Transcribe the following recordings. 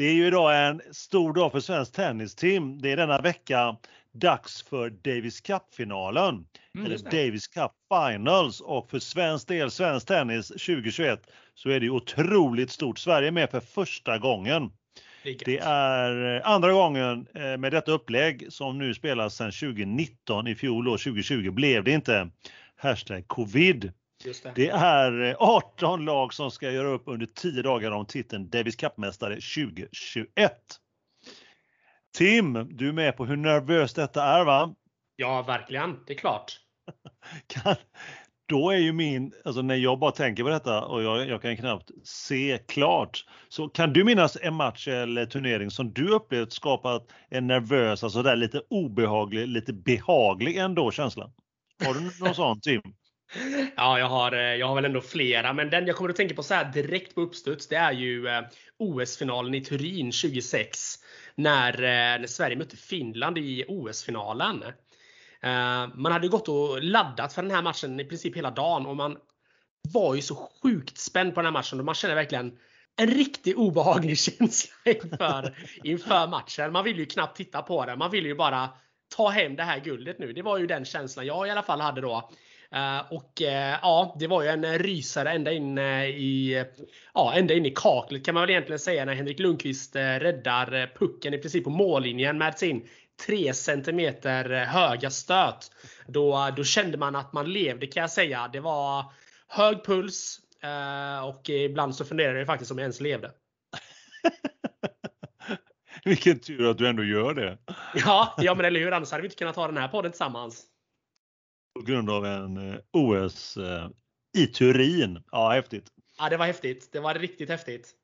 Det är ju idag en stor dag för svensk tennisteam. Det är denna vecka dags för Davis Cup-finalen. Mm, eller. Davis Cup Finals och för svensk del, svensk tennis 2021, så är det otroligt stort. Sverige är med för första gången. Det är eh, andra gången eh, med detta upplägg som nu spelas sedan 2019. I fjol och 2020 blev det inte. Hashtag covid. Det. Det är eh, 18 lag som ska göra upp under 10 dagar om titeln Davis Cup-mästare 2021. Tim, du är med på hur nervöst detta är va? Ja, verkligen. Det är klart. Kan, då är ju min, alltså när jag bara tänker på detta och jag, jag kan knappt se klart. Så kan du minnas en match eller turnering som du upplevt skapat en nervös, alltså där lite obehaglig, lite behaglig ändå känsla? Har du någon sån Tim? Ja, jag har, eh, jag har väl ändå flera, men den jag kommer att tänka på så här direkt på uppstuds, det är ju eh, OS-finalen i Turin 2006. När, eh, när Sverige mötte Finland i OS-finalen. Man hade gått och laddat för den här matchen i princip hela dagen och man var ju så sjukt spänd på den här matchen och man kände verkligen en riktigt obehaglig känsla inför, inför matchen. Man ville ju knappt titta på den. Man ville ju bara ta hem det här guldet nu. Det var ju den känslan jag i alla fall hade då. Eh, och eh, ja, det var ju en rysare ända in eh, i, ja, ända in i kaklet kan man väl egentligen säga när Henrik Lundqvist räddar pucken i princip på mållinjen med sin 3 cm höga stöt. Då, då kände man att man levde kan jag säga. Det var hög puls och ibland så funderade jag faktiskt om jag ens levde. Vilken tur att du ändå gör det. Ja, ja men eller hur? Annars hade vi inte kunnat ta den här podden tillsammans. På grund av en eh, OS eh, i Turin. Ja, häftigt. Ja, det var häftigt. Det var riktigt häftigt.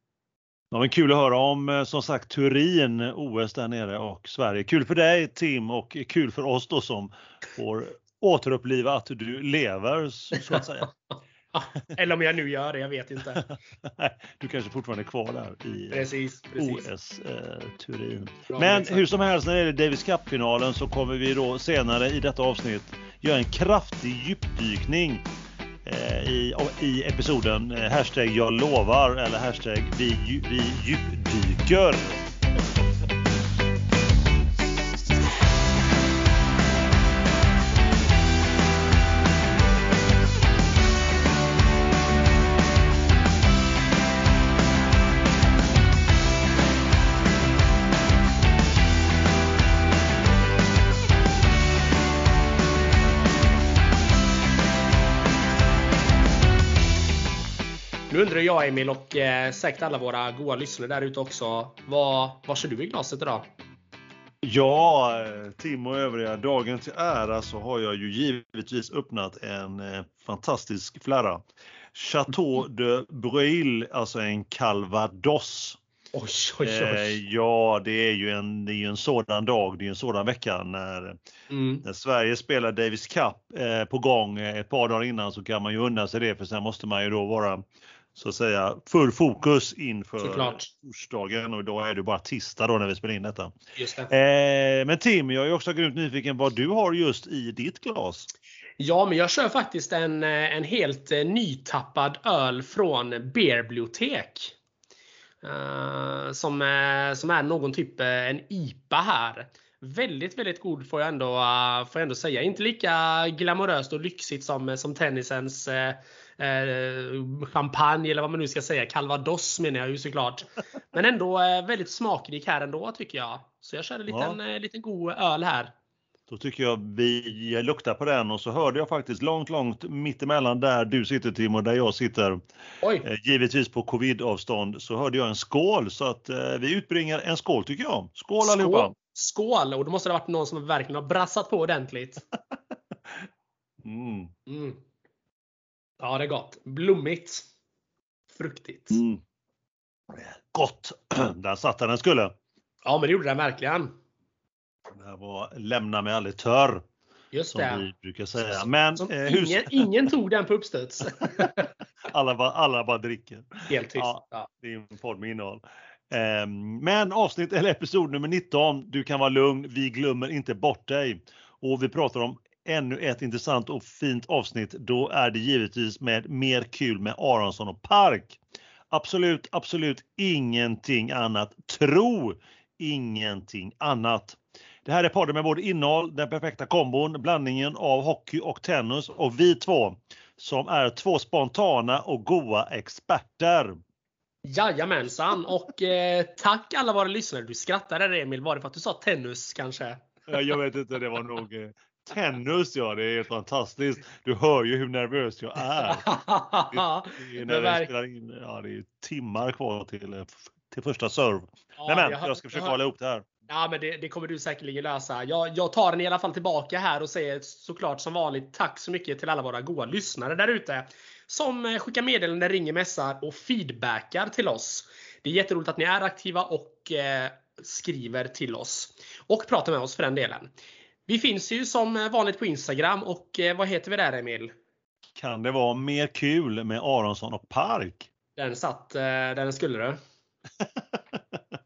Ja, men kul att höra om eh, som sagt Turin, OS där nere och Sverige. Kul för dig Tim och kul för oss då som får återuppliva att du lever så så att säga. Eller om jag nu gör det, jag vet inte. Du kanske fortfarande är kvar där i Precis, precis. OS eh, Turin. Bra, Men exakt. hur som helst när det gäller Davis Cup-finalen så kommer vi då senare i detta avsnitt göra en kraftig djupdykning eh, i, i episoden eh, hashtag jag lovar eller hashtag vi, vi djupdyker. Undrar jag Emil och eh, säkert alla våra goa lyssnare där ute också. Vad, vad kör du i glaset idag? Ja, eh, Tim och övriga, dagen till ära så har jag ju givetvis öppnat en eh, fantastisk flarra. Chateau de Breuil, alltså en calvados. Oj, oj, Eh, oj. ja, det är ju en, det är ju en sådan dag, det är en sådan vecka när, Mm. när Sverige spelar Davis Cup eh, på gång eh, ett par dagar innan så kan man ju unna sig det för sen måste man ju då vara så att säga full fokus inför Såklart. torsdagen och idag är det bara tisdag då när vi spelar in detta. Det. Eh, men Tim, jag är också grymt nyfiken vad du har just i ditt glas. Ja, men jag kör faktiskt en, eh, en helt eh, nytappad öl från Beerbibliotek. Eh, som, som är någon typ en IPA här. Väldigt, väldigt god får jag ändå, får jag ändå säga. Inte lika glamoröst och lyxigt som, som tennisens eh, champagne eller vad man nu ska säga. Calvados menar jag ju såklart. Men ändå eh, väldigt smakrik här ändå tycker jag. Så jag kör en liten, eh, liten god öl här. Då tycker jag vi luktar på den och så hörde jag faktiskt långt, långt mittemellan där du sitter Tim och där jag sitter, Oj! eh, givetvis på covid-avstånd, så hörde jag en skål. Så att eh, vi utbringar en skål tycker jag. Skål allihopa! Skål! Och då måste det ha varit någon som verkligen har brassat på ordentligt. Mm. Mm. Ja, det är gott. Blommigt. Fruktigt. Mm. Gott! Där satt den den skulle. Ja, men det gjorde den verkligen. Det här var lämna mig aldrig törr, Just som det. vi brukar säga. Men Som eh, ingen, ingen tog den på uppstuds. alla, bara, alla bara dricker. Helt tyst. Ja. Ja. Det är en podd med innehåll. Ehm, Men avsnitt eller episod nummer 19, du kan vara lugn, vi glömmer inte bort dig. Och vi pratar om ännu ett intressant och fint avsnitt. Då är det givetvis med mer kul med Aronsson och Park. Absolut, absolut ingenting annat. Tro ingenting annat. Det här är podden med både innehåll, den perfekta kombon, blandningen av hockey och tennis och vi två som är två spontana och goa experter. Jajamensan och eh, tack alla våra lyssnare. Du skrattade där Emil. Var det för att du sa tennis kanske? Jag vet inte, det var nog eh, tennis ja. Det är helt fantastiskt. Du hör ju hur nervös jag är. Det, är när spelar in, ja, det är timmar kvar till, eh, till första serve. Ja, Nej, men jag, jag ska försöka jag, hålla ihop det här. Ja, men det, det, kommer du säkerligen lösa. Jag, jag tar den i alla fall tillbaka här och säger såklart som vanligt tack så mycket till alla våra goa lyssnare där ute. Som eh, skickar meddelanden, ringer, mässar och feedbackar till oss. Det är jätteroligt att ni är aktiva och eh, skriver till oss. Och pratar med oss för den delen. Vi finns ju som vanligt på Instagram och eh, vad heter vi där Emil? Kan det vara mer kul med Aronsson och Park? Den satt eh, där den skulle du.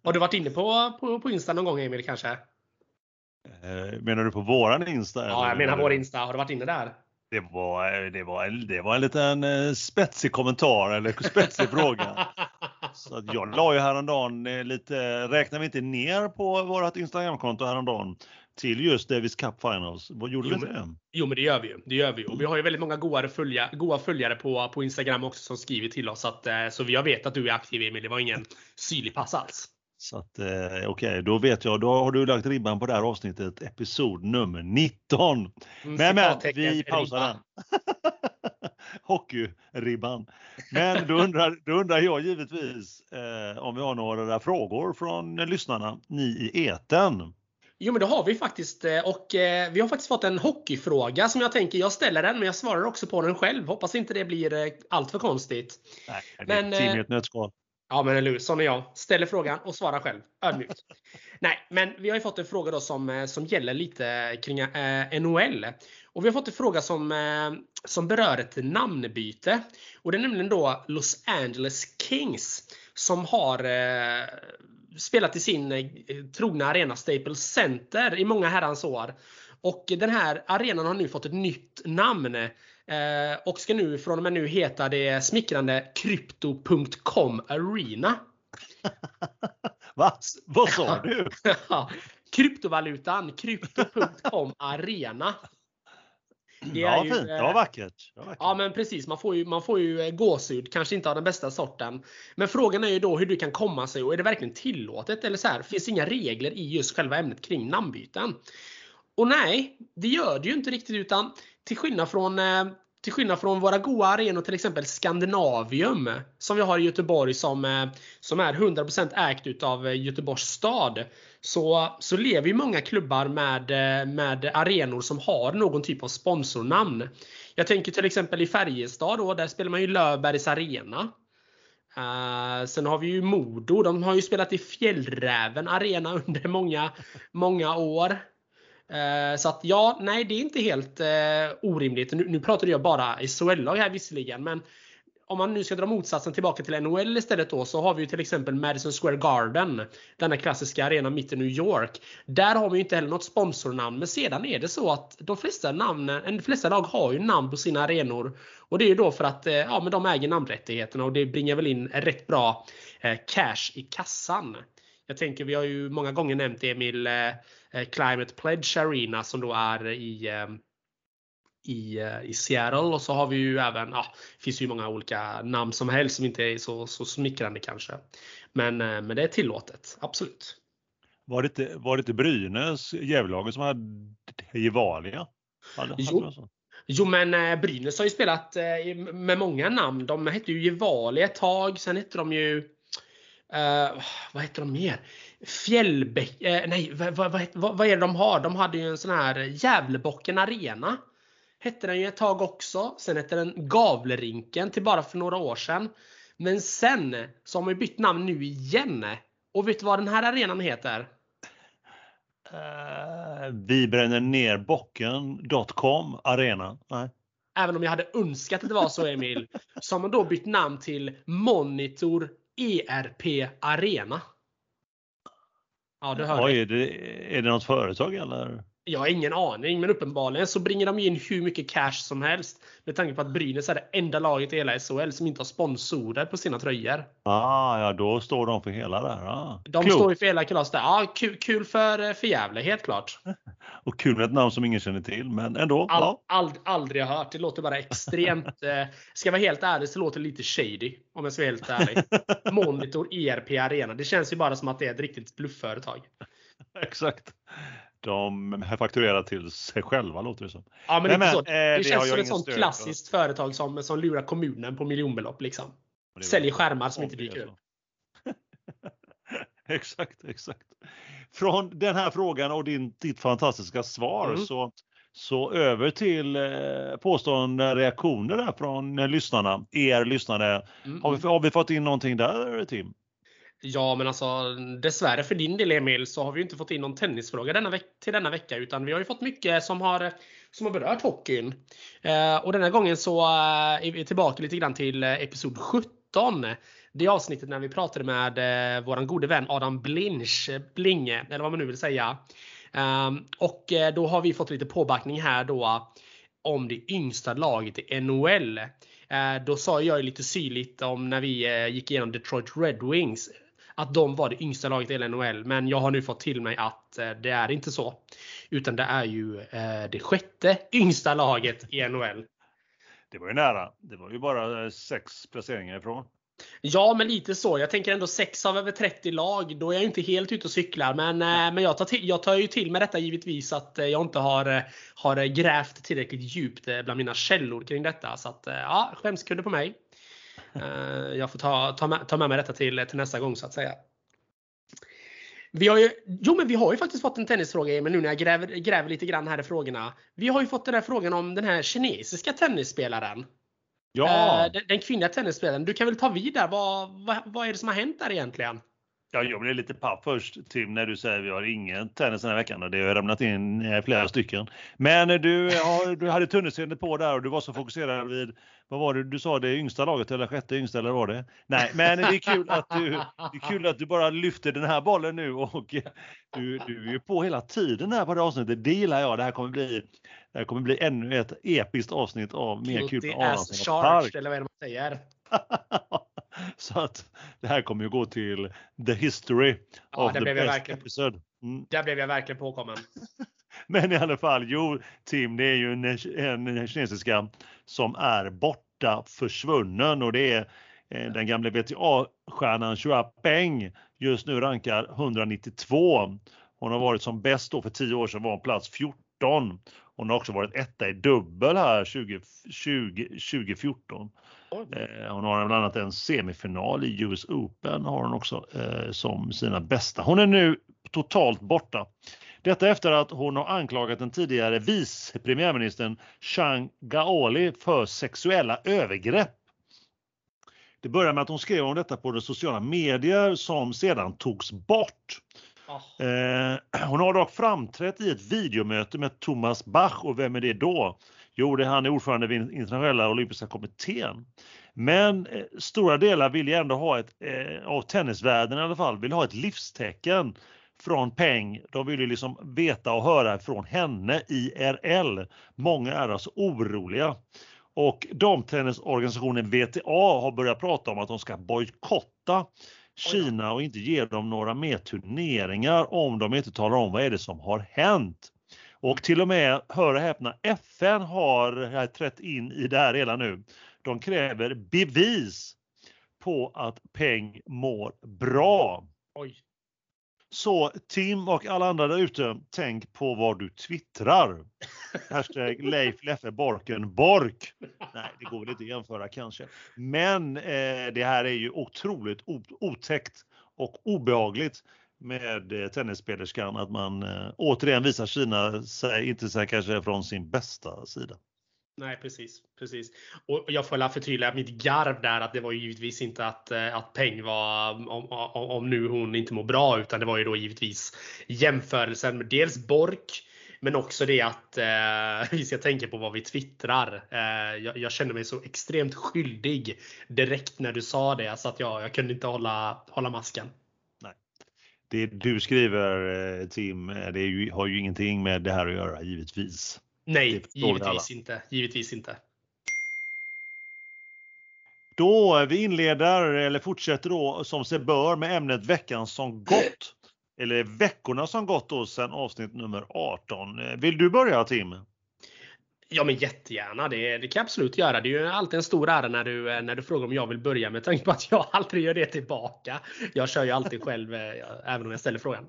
Har du varit inne på, på, på Insta någon gång Emil kanske? Eh, menar du på våran Insta? Ja, jag menar vår Insta. Har du varit inne där? Det var, det var, det var en liten eh, spetsig kommentar eller spetsig fråga. Så att jag la ju häromdagen lite, räknar vi inte ner på vårt Instagramkonto häromdagen till just Davis Cup Finals. Vad gjorde jo, vi det? Jo, men det gör vi ju. Det gör vi. Och vi har ju väldigt många goa, följa, goa följare på, på Instagram också som skriver till oss. Så, att, eh, så jag vet att du är aktiv Emil. Det var ingen syrlig pass alls. Så att eh, okej, okay, då vet jag. Då har du lagt ribban på det här avsnittet, episod nummer 19. Mm, men, men vi pausar den. Hockeyribban. Men då undrar, då undrar jag givetvis eh, om vi har några frågor från lyssnarna, ni i eten. Jo men det har vi faktiskt eh, och eh, vi har faktiskt fått en hockeyfråga som jag tänker, jag ställer den men jag svarar också på den själv. Hoppas inte det blir eh, allt för konstigt. Nej, det är men, team i ett nötskal. Ja men eller sån är jag. Ställer frågan och svarar själv. Ödmjukt. Nej, men vi har ju fått en fråga då som, som gäller lite kring eh, NHL. Och vi har fått en fråga som, eh, som berör ett namnbyte. Och det är nämligen då Los Angeles Kings som har eh, spelat i sin eh, trogna arena Staples Center i många herrans år. Och den här arenan har nu fått ett nytt namn eh, och ska nu från och med nu heta det smickrande Crypto.com Arena. Va? Vad sa du? Kryptovalutan Crypto.com Arena. Det ja, ju, fint. Det var vackert. Det var vackert. Ja, men precis. Man får ju, man får ju eh, gåshud. Kanske inte av den bästa sorten. Men frågan är ju då hur du kan komma sig och är det verkligen tillåtet? Eller så här, finns det inga regler i just själva ämnet kring namnbyten? Och nej, det gör det ju inte riktigt utan till skillnad från eh, till skillnad från våra goa arenor, till exempel Scandinavium, som vi har i Göteborg som, eh, som är 100% ägt utav eh, Göteborgs stad så, så lever ju många klubbar med, eh, med arenor som har någon typ av sponsornamn. Jag tänker till exempel i Färjestad då, där spelar man ju Löfbergs Arena. Uh, sen har vi ju Modo. De har ju spelat i Fjällräven Arena under många, många år. Eh, så att ja, nej det är inte helt eh, orimligt. Nu, nu pratade jag bara SHL-lag här visserligen, men om man nu ska dra motsatsen tillbaka till NHL istället då så har vi ju till exempel Madison Square Garden. Denna klassiska arena mitt i New York. Där har vi ju inte heller något sponsornamn men sedan är det så att de flesta, namnen, de flesta lag har ju namn på sina arenor. Och det är ju då för att eh, ja, men de äger namnrättigheterna och det bringar väl in rätt bra eh, cash i kassan. Jag tänker vi har ju många gånger nämnt Emil eh, eh Climate Pledge Arena som då är i eh, i, eh, i Seattle och så har vi ju även, ja, det finns ju många olika namn som helst som inte är så, så smickrande kanske. Men, men det är tillåtet, absolut. Var det inte, var det inte Brynäs, Gävlelaget som hade Gevalia? Hade, jo. Hade jo men Brynäs har ju spelat med många namn. De hette ju Gevalia ett tag, sen hette de ju uh, vad heter de mer? Fjällbäck, uh, nej vad, vad, vad, vad, är det de har? De hade ju en sån här Gävlebocken Arena hette den ju ett tag också. Sen hette den Gavlerinken till bara för några år sedan. Men sen så har man bytt namn nu igen. Och vet du vad den här arenan heter? Uh, vi bränner ner bocken.com arena. Nej. Även om jag hade önskat att det var så Emil. så har man då bytt namn till Monitor ERP Arena. Ja, du hör Oj, är det, är det något företag eller? Jag har ingen aning, men uppenbarligen så bringar de in hur mycket cash som helst. Med tanke på att Brynäs är det enda laget i hela SHL som inte har sponsorer på sina tröjor. Ah, ja, då står de för hela där. Ah. De Klokt. står ju för hela kalaset där. Ja, kul, kul för, för Gävle, helt klart. Och kul med ett namn som ingen känner till, men ändå. All, ja. ald, aldrig hört. Det låter bara extremt... eh, ska jag vara helt ärlig så låter det lite shady. Om jag ska vara helt ärlig. Monitor ERP Arena. Det känns ju bara som att det är ett riktigt bluffföretag. Exakt. De fakturerar till sig själva låter det som. Ja, men, men, så. eh, Det, det känns som ett sånt klassiskt företag som, som lurar kommunen på miljonbelopp. Liksom. Och Säljer skärmar som om inte dyker upp. exakt, exakt. Från den här frågan och din, ditt fantastiska svar Mm. så, så över till eh, påstående reaktioner där från eh, lyssnarna, er lyssnare. Mm. Har vi, har vi fått in någonting där Tim? Ja, men alltså dessvärre för din del Emil så har vi ju inte fått in någon tennisfråga denna till denna vecka utan vi har ju fått mycket som har, som har berört hockeyn. Eh, och denna gången så eh, är vi tillbaka lite grann till eh, episod 17. Det avsnittet när vi pratade med eh, våran gode vän Adam Blinch, eh, Blinge, eller vad man nu vill säga. Eh, och eh, då har vi fått lite påbackning här då om det yngsta laget i NHL. Eh, då sa jag ju lite syrligt om när vi eh, gick igenom Detroit Red Wings att de var det yngsta laget i NHL. Men jag har nu fått till mig att eh, det är inte så. Utan det är ju eh, det sjätte yngsta laget i NHL. Det var ju nära. Det var ju bara eh, sex placeringar ifrån. Ja, men lite så. Jag tänker ändå 6 av över 30 lag. Då är jag inte helt ute och cyklar. Men, men jag, tar till, jag tar ju till med detta givetvis att jag inte har, har grävt tillräckligt djupt bland mina källor kring detta. Så att, ja, skämskudde på mig. Eh, Jag får ta, ta, med, ta med mig detta till, till nästa gång så att säga. Vi har ju, jo men vi har ju faktiskt fått en tennisfråga Emil nu när jag gräver, gräver lite grann här i frågorna. Vi har ju fått den här frågan om den här kinesiska tennisspelaren. Ja, Eh, Den, den kvinnliga tennisspelaren. Du kan väl ta vid där. Vad, vad, vad är det som har hänt där egentligen? ja jag blev lite paff först Tim när du säger att vi har ingen tennis den här veckan och det har ramlat in flera stycken. Men du, har, du hade tunnelseende på där och du var så fokuserad vid, vad var det du sa, det yngsta laget eller sjätte yngsta eller var det? Nej, men det är kul att du, det är kul att du bara lyfter den här bollen nu och du, du är ju på hela tiden här på det här avsnittet. Det gillar jag. Det här kommer bli, det här kommer bli ännu ett episkt avsnitt av Mer kul Arlandsson och Park. eller vad är det man säger? Så att det här kommer ju gå till the history Ja, of the blev best episode. Mm. Där blev jag verkligen påkommen. Men i alla fall, jo Tim, det är ju en, en kinesiska som är borta försvunnen och det är eh, den gamla VTA-stjärnan Xua Peng. Just nu rankar 192. Hon har varit som bäst då för 10 år sedan var hon plats 14. Hon har också varit etta i dubbel här 20, 20, 2014. Eh, Hon har bland annat en semifinal i US Open har hon också eh, som sina bästa. Hon är nu totalt borta. Detta efter att hon har anklagat den tidigare vice premiärministern Chang Gaoli för sexuella övergrepp. Det började med att hon skrev om detta på de sociala medier som sedan togs bort. Eh, hon har dock framträtt i ett videomöte med Thomas Bach och vem är det då? Jo, det är han är ordförande vid internationella olympiska kommittén. Men eh, stora delar vill ju ändå ha ett, eh, av tennisvärlden i alla fall, vill ha ett livstecken från Peng. De vill ju liksom veta och höra från henne IRL. Många är alltså oroliga. Och damtennisorganisationen VTA har börjat prata om att de ska bojkotta Kina och inte ge dem några mer turneringar om de inte talar om vad är det som har hänt. Och till och med, hör och häpna, FN har trätt in i det här redan nu. De kräver bevis på att Peng mår bra. oj. Så Tim och alla andra där ute, tänk på vad du twittrar. Hashtag Leif Leffe Borken Bork. Nej, det går väl inte att jämföra kanske. Men eh, det här är ju otroligt otäckt och obehagligt med eh, tennisspelerskan att man eh, återigen visar Kina sig inte sig kanske från sin bästa sida. Nej, precis. precis. Och jag får väl förtydliga mitt garv där att det var ju givetvis inte att, eh, att Peng var, om, om, om nu hon inte mår bra, utan det var ju då givetvis jämförelsen med dels Bork, men också det att eh, vi ska tänka på vad vi twittrar. Eh, jag, jag kände mig så extremt skyldig direkt när du sa det, så att jag, jag kunde inte hålla, hålla masken. Det du skriver eh, Tim, eh, det ju, har ju ingenting med det här att göra givetvis. Nej, givetvis inte. Givetvis inte. Då vi inleder, eller fortsätter då som sig bör med ämnet veckan som gått. Eller veckorna som gått då sedan avsnitt nummer 18. Vill du börja Tim? Ja men jättegärna, det, det kan jag absolut göra. Det är ju alltid en stor ära när du, när du frågar om jag vill börja med tanke på att jag aldrig gör det tillbaka. Jag kör ju alltid själv eh, även om jag ställer frågan.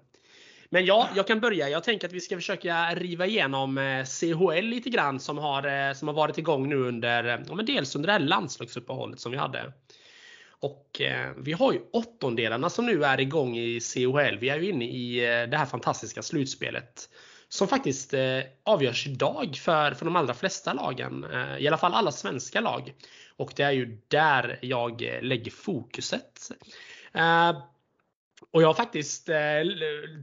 Men ja, jag kan börja. Jag tänker att vi ska försöka riva igenom eh, CHL lite grann som har, eh, som har varit igång nu under, eh, ja, men dels under det här landslagsuppehållet som vi hade. Och eh, vi har ju åttondelarna som nu är igång i CHL. Vi är ju inne i eh, det här fantastiska slutspelet som faktiskt eh, avgörs idag för, för de allra flesta lagen. I alla fall alla svenska lag. Och det är ju där jag lägger fokuset. Och jag har faktiskt eh,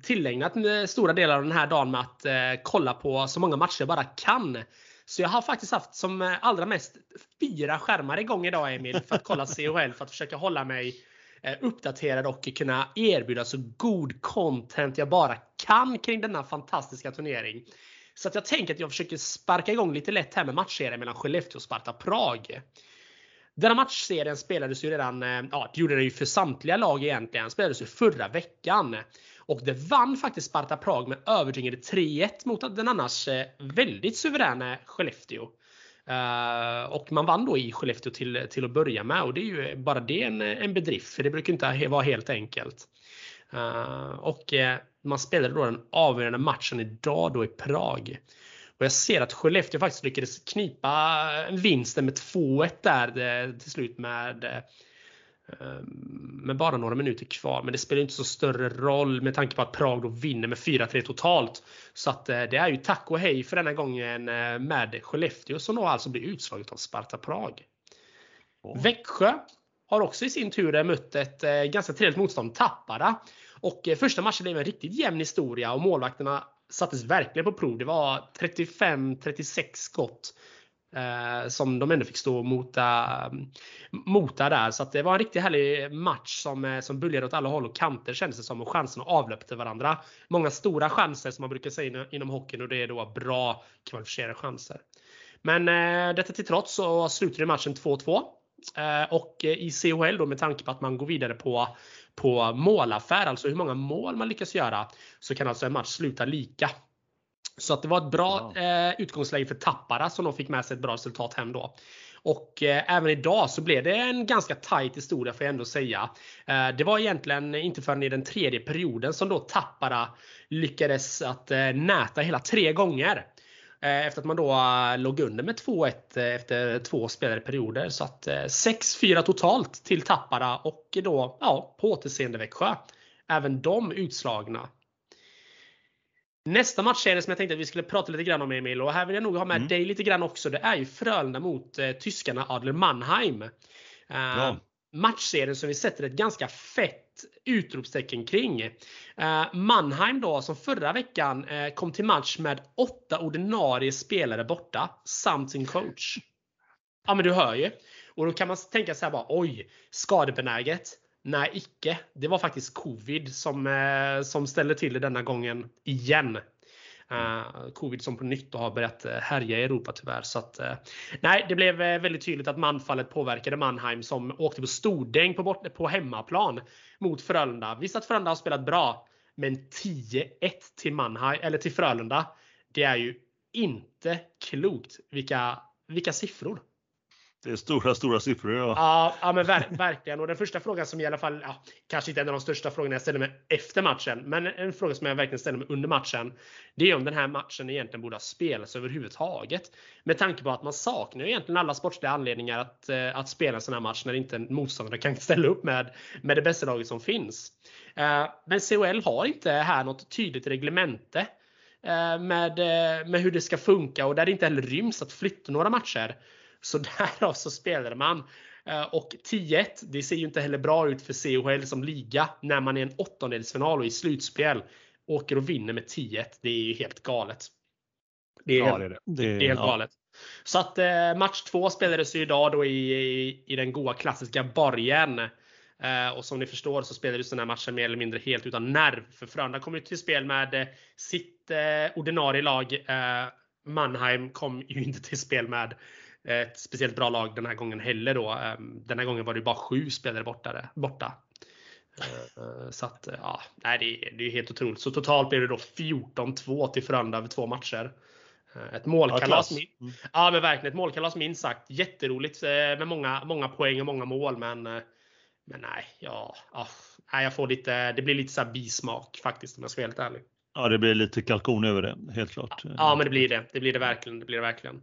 tillägnat eh, stora delar av den här dagen med att eh, kolla på så många matcher jag bara kan. Så jag har faktiskt haft som eh, allra mest fyra skärmar igång idag Emil för att kolla CHL för att försöka hålla mig Eh, uppdaterad och kunna erbjuda så god content jag bara kan kring denna fantastiska turnering. Så att jag tänker att jag försöker sparka igång lite lätt här med matchserien mellan Skellefteå och Sparta Prag. Denna matchserien spelades ju redan, eh, ja det gjorde den ju för samtliga lag egentligen, spelades ju förra veckan. Och det vann faktiskt Sparta Prag med övertygande 3-1 mot den annars eh, väldigt suveräna Skellefteå. Uh, och man vann då i Skellefteå till, till att börja med och det är ju bara det en, en bedrift för det brukar inte vara helt enkelt. Uh, och uh, man spelade då den avgörande matchen idag då i Prag. Och jag ser att Skellefteå faktiskt lyckades knipa vinsten med 2-1 där till slut med Ehm, med bara några minuter kvar. Men det spelar inte så större roll med tanke på att Prag då vinner med 4-3 totalt. Så att eh, det är ju tack och hej för denna gången eh, med Skellefteå som då alltså blir utslaget av Sparta Prag. Oh. Växjö har också i sin tur mött ett eh, ganska trevligt motstånd, Tappara. Och första matchen blev en riktigt jämn historia och målvakterna sattes verkligen på prov. Det var 35-36 skott Eh, som de ändå fick stå och mota, mota där. Så det var en riktigt härlig match som, eh, som böljade åt alla håll och kanter kändes det som och chanserna avlöpte varandra. Många stora chanser som man brukar säga inom hockeyn och det är då bra kvalificerade chanser. Men eh, detta till trots så slutade matchen 2-2. Eh, och i CHL då med tanke på att man går vidare på, på målaffär, alltså hur många mål man lyckas göra, så kan alltså en match sluta lika. Så att det var ett bra ja. eh, utgångsläge för Tappara som de fick med sig ett bra resultat hem då. Och eh, även idag så blev det en ganska tight historia får jag ändå säga. Eh, det var egentligen inte förrän i den tredje perioden som då Tappara lyckades att eh, näta hela tre gånger. Eh, efter att man då eh, låg under med 2-1 eh, efter två spelade perioder. Så att 6-4 totalt till Tappara och då ja, på återseende Växjö. Även de utslagna. Nästa matchserie som jag tänkte att vi skulle prata lite grann om Emil och här vill jag nog ha med mm. dig lite grann också. Det är ju Frölunda mot eh, tyskarna Adler Mannheim. Uh, matchserien som vi sätter ett ganska fett utropstecken kring. Eh, Mannheim då som förra veckan eh, kom till match med åtta ordinarie spelare borta samt sin coach. Ja men du hör ju. Och då kan man tänka så här bara oj, skadebenäget. Nej, icke. Det var faktiskt covid som, eh, som ställde till det denna gången igen. Eh, covid som på nytt har börjat eh, härja i Europa tyvärr. Så att, eh, nej, det blev väldigt tydligt att manfallet påverkade Mannheim som åkte på stordäng på, bort, på hemmaplan mot Frölunda. Visst att Frölunda har spelat bra, men 10-1 till Mannheim, eller till Frölunda. Det är ju inte klokt vilka, vilka siffror. Det är stora, stora siffror. Ja, ja, ja men ver verkligen. Och den första frågan som i alla fall, ja, kanske inte en av de största frågorna jag ställer mig efter matchen, men en fråga som jag verkligen ställer mig under matchen. Det är om den här matchen egentligen borde ha spelats överhuvudtaget. Med tanke på att man saknar egentligen alla sportsliga anledningar att, eh, att spela en sån här match när inte en motståndare kan ställa upp med, med det bästa laget som finns. Eh, men CHL har inte här något tydligt reglemente eh, med, eh, med hur det ska funka och där det inte heller ryms att flytta några matcher. Så därav så spelade man. Eh, och 10-1, det ser ju inte heller bra ut för CHL som liga när man är en åttondelsfinal och i slutspel åker och vinner med 10-1. Det är ju helt galet. Det är, ja, det är, det. Det är, det är helt ja. galet. Så att eh, match två spelades ju idag då i, i, i den goa klassiska borgen. Och som ni förstår så spelades den här matchen mer eller mindre helt utan nerv. För Frölunda kom ju till spel med sitt ordinarie lag. Mannheim kom ju inte till spel med ett speciellt bra lag den här gången heller då. Ehm, den här gången var det bara sju spelare borta. borta. Eh, så att, ja, nej, det, är, det är helt otroligt. Så totalt blev det då 14-2 till Frölunda över två matcher. Eh, ett målkalas. Ja, mm. ja, men verkligen ett målkalas minst sagt. Jätteroligt eh, med många, många poäng och många mål, men men nej, ja, ja, jag får lite, det blir lite så bismak faktiskt om jag ska vara helt ärlig. Ja, det blir lite kalkon över det, helt klart. Ja, men det blir det. Det blir det verkligen. Det blir det verkligen.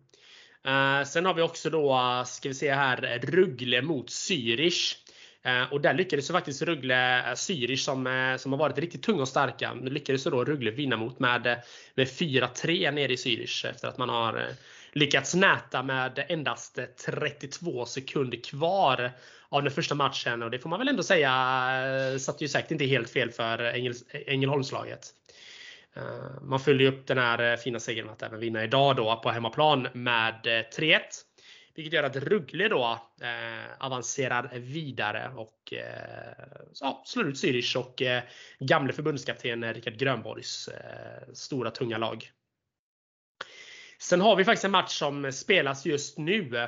Eh, sen har vi också då, eh, ska vi se här, Ruggle mot Zürich. Eh, och där lyckades faktiskt Ruggle, Zürich som, som har varit riktigt tunga och starka, lyckades då Ruggle vinna mot med, med 4-3 nere i Zürich efter att man har lyckats näta med endast 32 sekunder kvar av den första matchen. Och det får man väl ändå säga satt ju säkert inte helt fel för Ängelholmslaget. Eh, man följer upp den här eh, fina segern att även vinna idag då på hemmaplan med eh, 3-1. Vilket gör att Ruggle då eh, avancerar vidare och eh, ja, slår ut Zürich och eh, gamle förbundskapten Rickard Grönborgs eh, stora tunga lag. Sen har vi faktiskt en match som spelas just nu.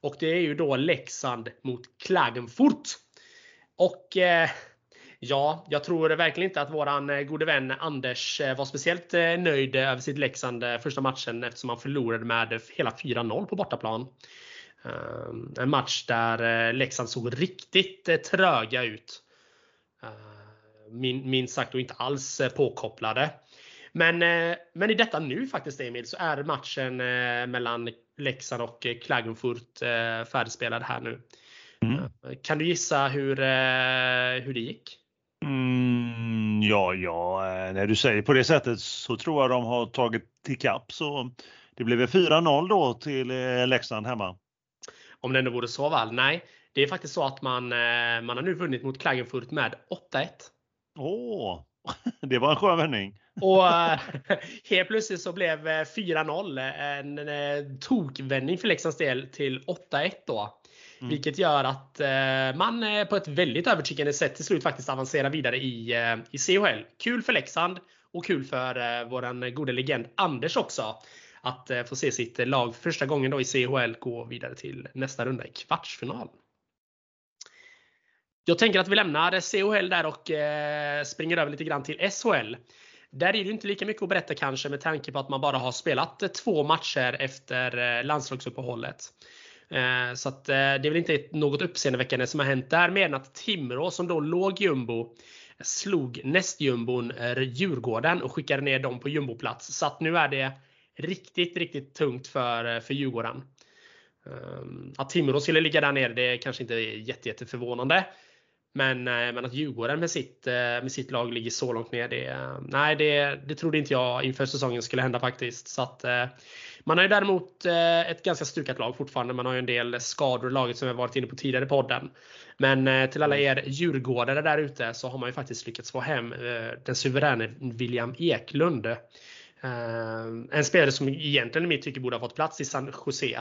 Och det är ju då Leksand mot Klagenfurt. Och Ja, jag tror verkligen inte att våran eh, gode vän Anders eh, var speciellt eh, nöjd över sitt Leksand första matchen eftersom han förlorade med hela 4-0 på bortaplan. Ehm, en match där Leksand såg riktigt tröga ut. Minst sagt och inte alls påkopplade. Men, men i detta nu faktiskt Emil så är matchen mellan Leksand och Klagenfurt färdigspelad här nu. Mm. Kan du gissa hur, hur det gick? Mm, ja, ja, eh, när du säger på det sättet så tror jag de har tagit ikapp så det blev 4-0 då till eh, Leksand hemma. Om det ändå vore så väl? Nej, det är faktiskt så att man, eh, man har nu vunnit mot Klagenfurt med 8-1. Åh, det var en skön vändning. Och helt plötsligt så blev 4-0 en tokvändning för Leksands del till 8-1 då. Mm. Vilket gör att eh, man eh, på ett väldigt övertygande sätt till slut faktiskt avancerar vidare i, eh, i CHL. Kul för Leksand och kul för eh, våran gode legend Anders också. Att eh, få se sitt lag för första gången då i CHL gå vidare till nästa runda i kvartsfinal. Jag tänker att vi lämnar CHL där och eh, springer över lite grann till SHL. Där är det inte lika mycket att berätta kanske med tanke på att man bara har spelat eh, två matcher efter eh, landslagsuppehållet. Eh, så att, eh, det är väl inte något uppseendeväckande som har hänt där mer än att Timrå som då låg jumbo slog nästjumbon eh, Djurgården och skickade ner dem på jumboplats. Så att nu är det riktigt, riktigt tungt för, eh, för Djurgården. Ehm, att Timrå skulle ligga där nere det kanske inte är jätte, jätte förvånande. Men, men att Djurgården med sitt, med sitt lag ligger så långt ner, det, nej, det, det trodde inte jag inför säsongen skulle hända faktiskt. Så att, man har ju däremot eh, ett ganska stukat lag fortfarande. Man har ju en del skador i laget som vi varit inne på tidigare i podden. Men eh, till alla er djurgårdare där ute så har man ju faktiskt lyckats få hem eh, den suveräne William Eklund. En spelare som egentligen i mitt tycke borde ha fått plats i San Jose.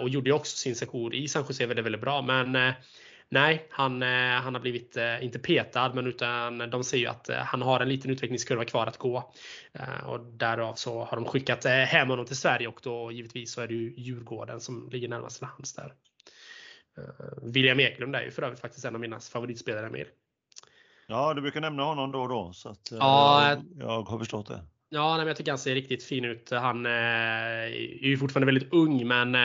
Och gjorde ju också sin session i San Jose väldigt, väldigt bra. Men Nej, han, eh, han har blivit, eh, inte petad, men utan de ser ju att eh, han har en liten utvecklingskurva kvar att gå. Och därav så har de skickat hem honom till Sverige och då givetvis så är det ju Djurgården som ligger närmast till hands där. William Eklund är ju för övrigt faktiskt en av mina favoritspelare med. Ja, du brukar nämna honom då och då så att, ja, jag, har förstått det. Ja, nej, men jag tycker han ser riktigt fin ut. Han är ju fortfarande väldigt ung, men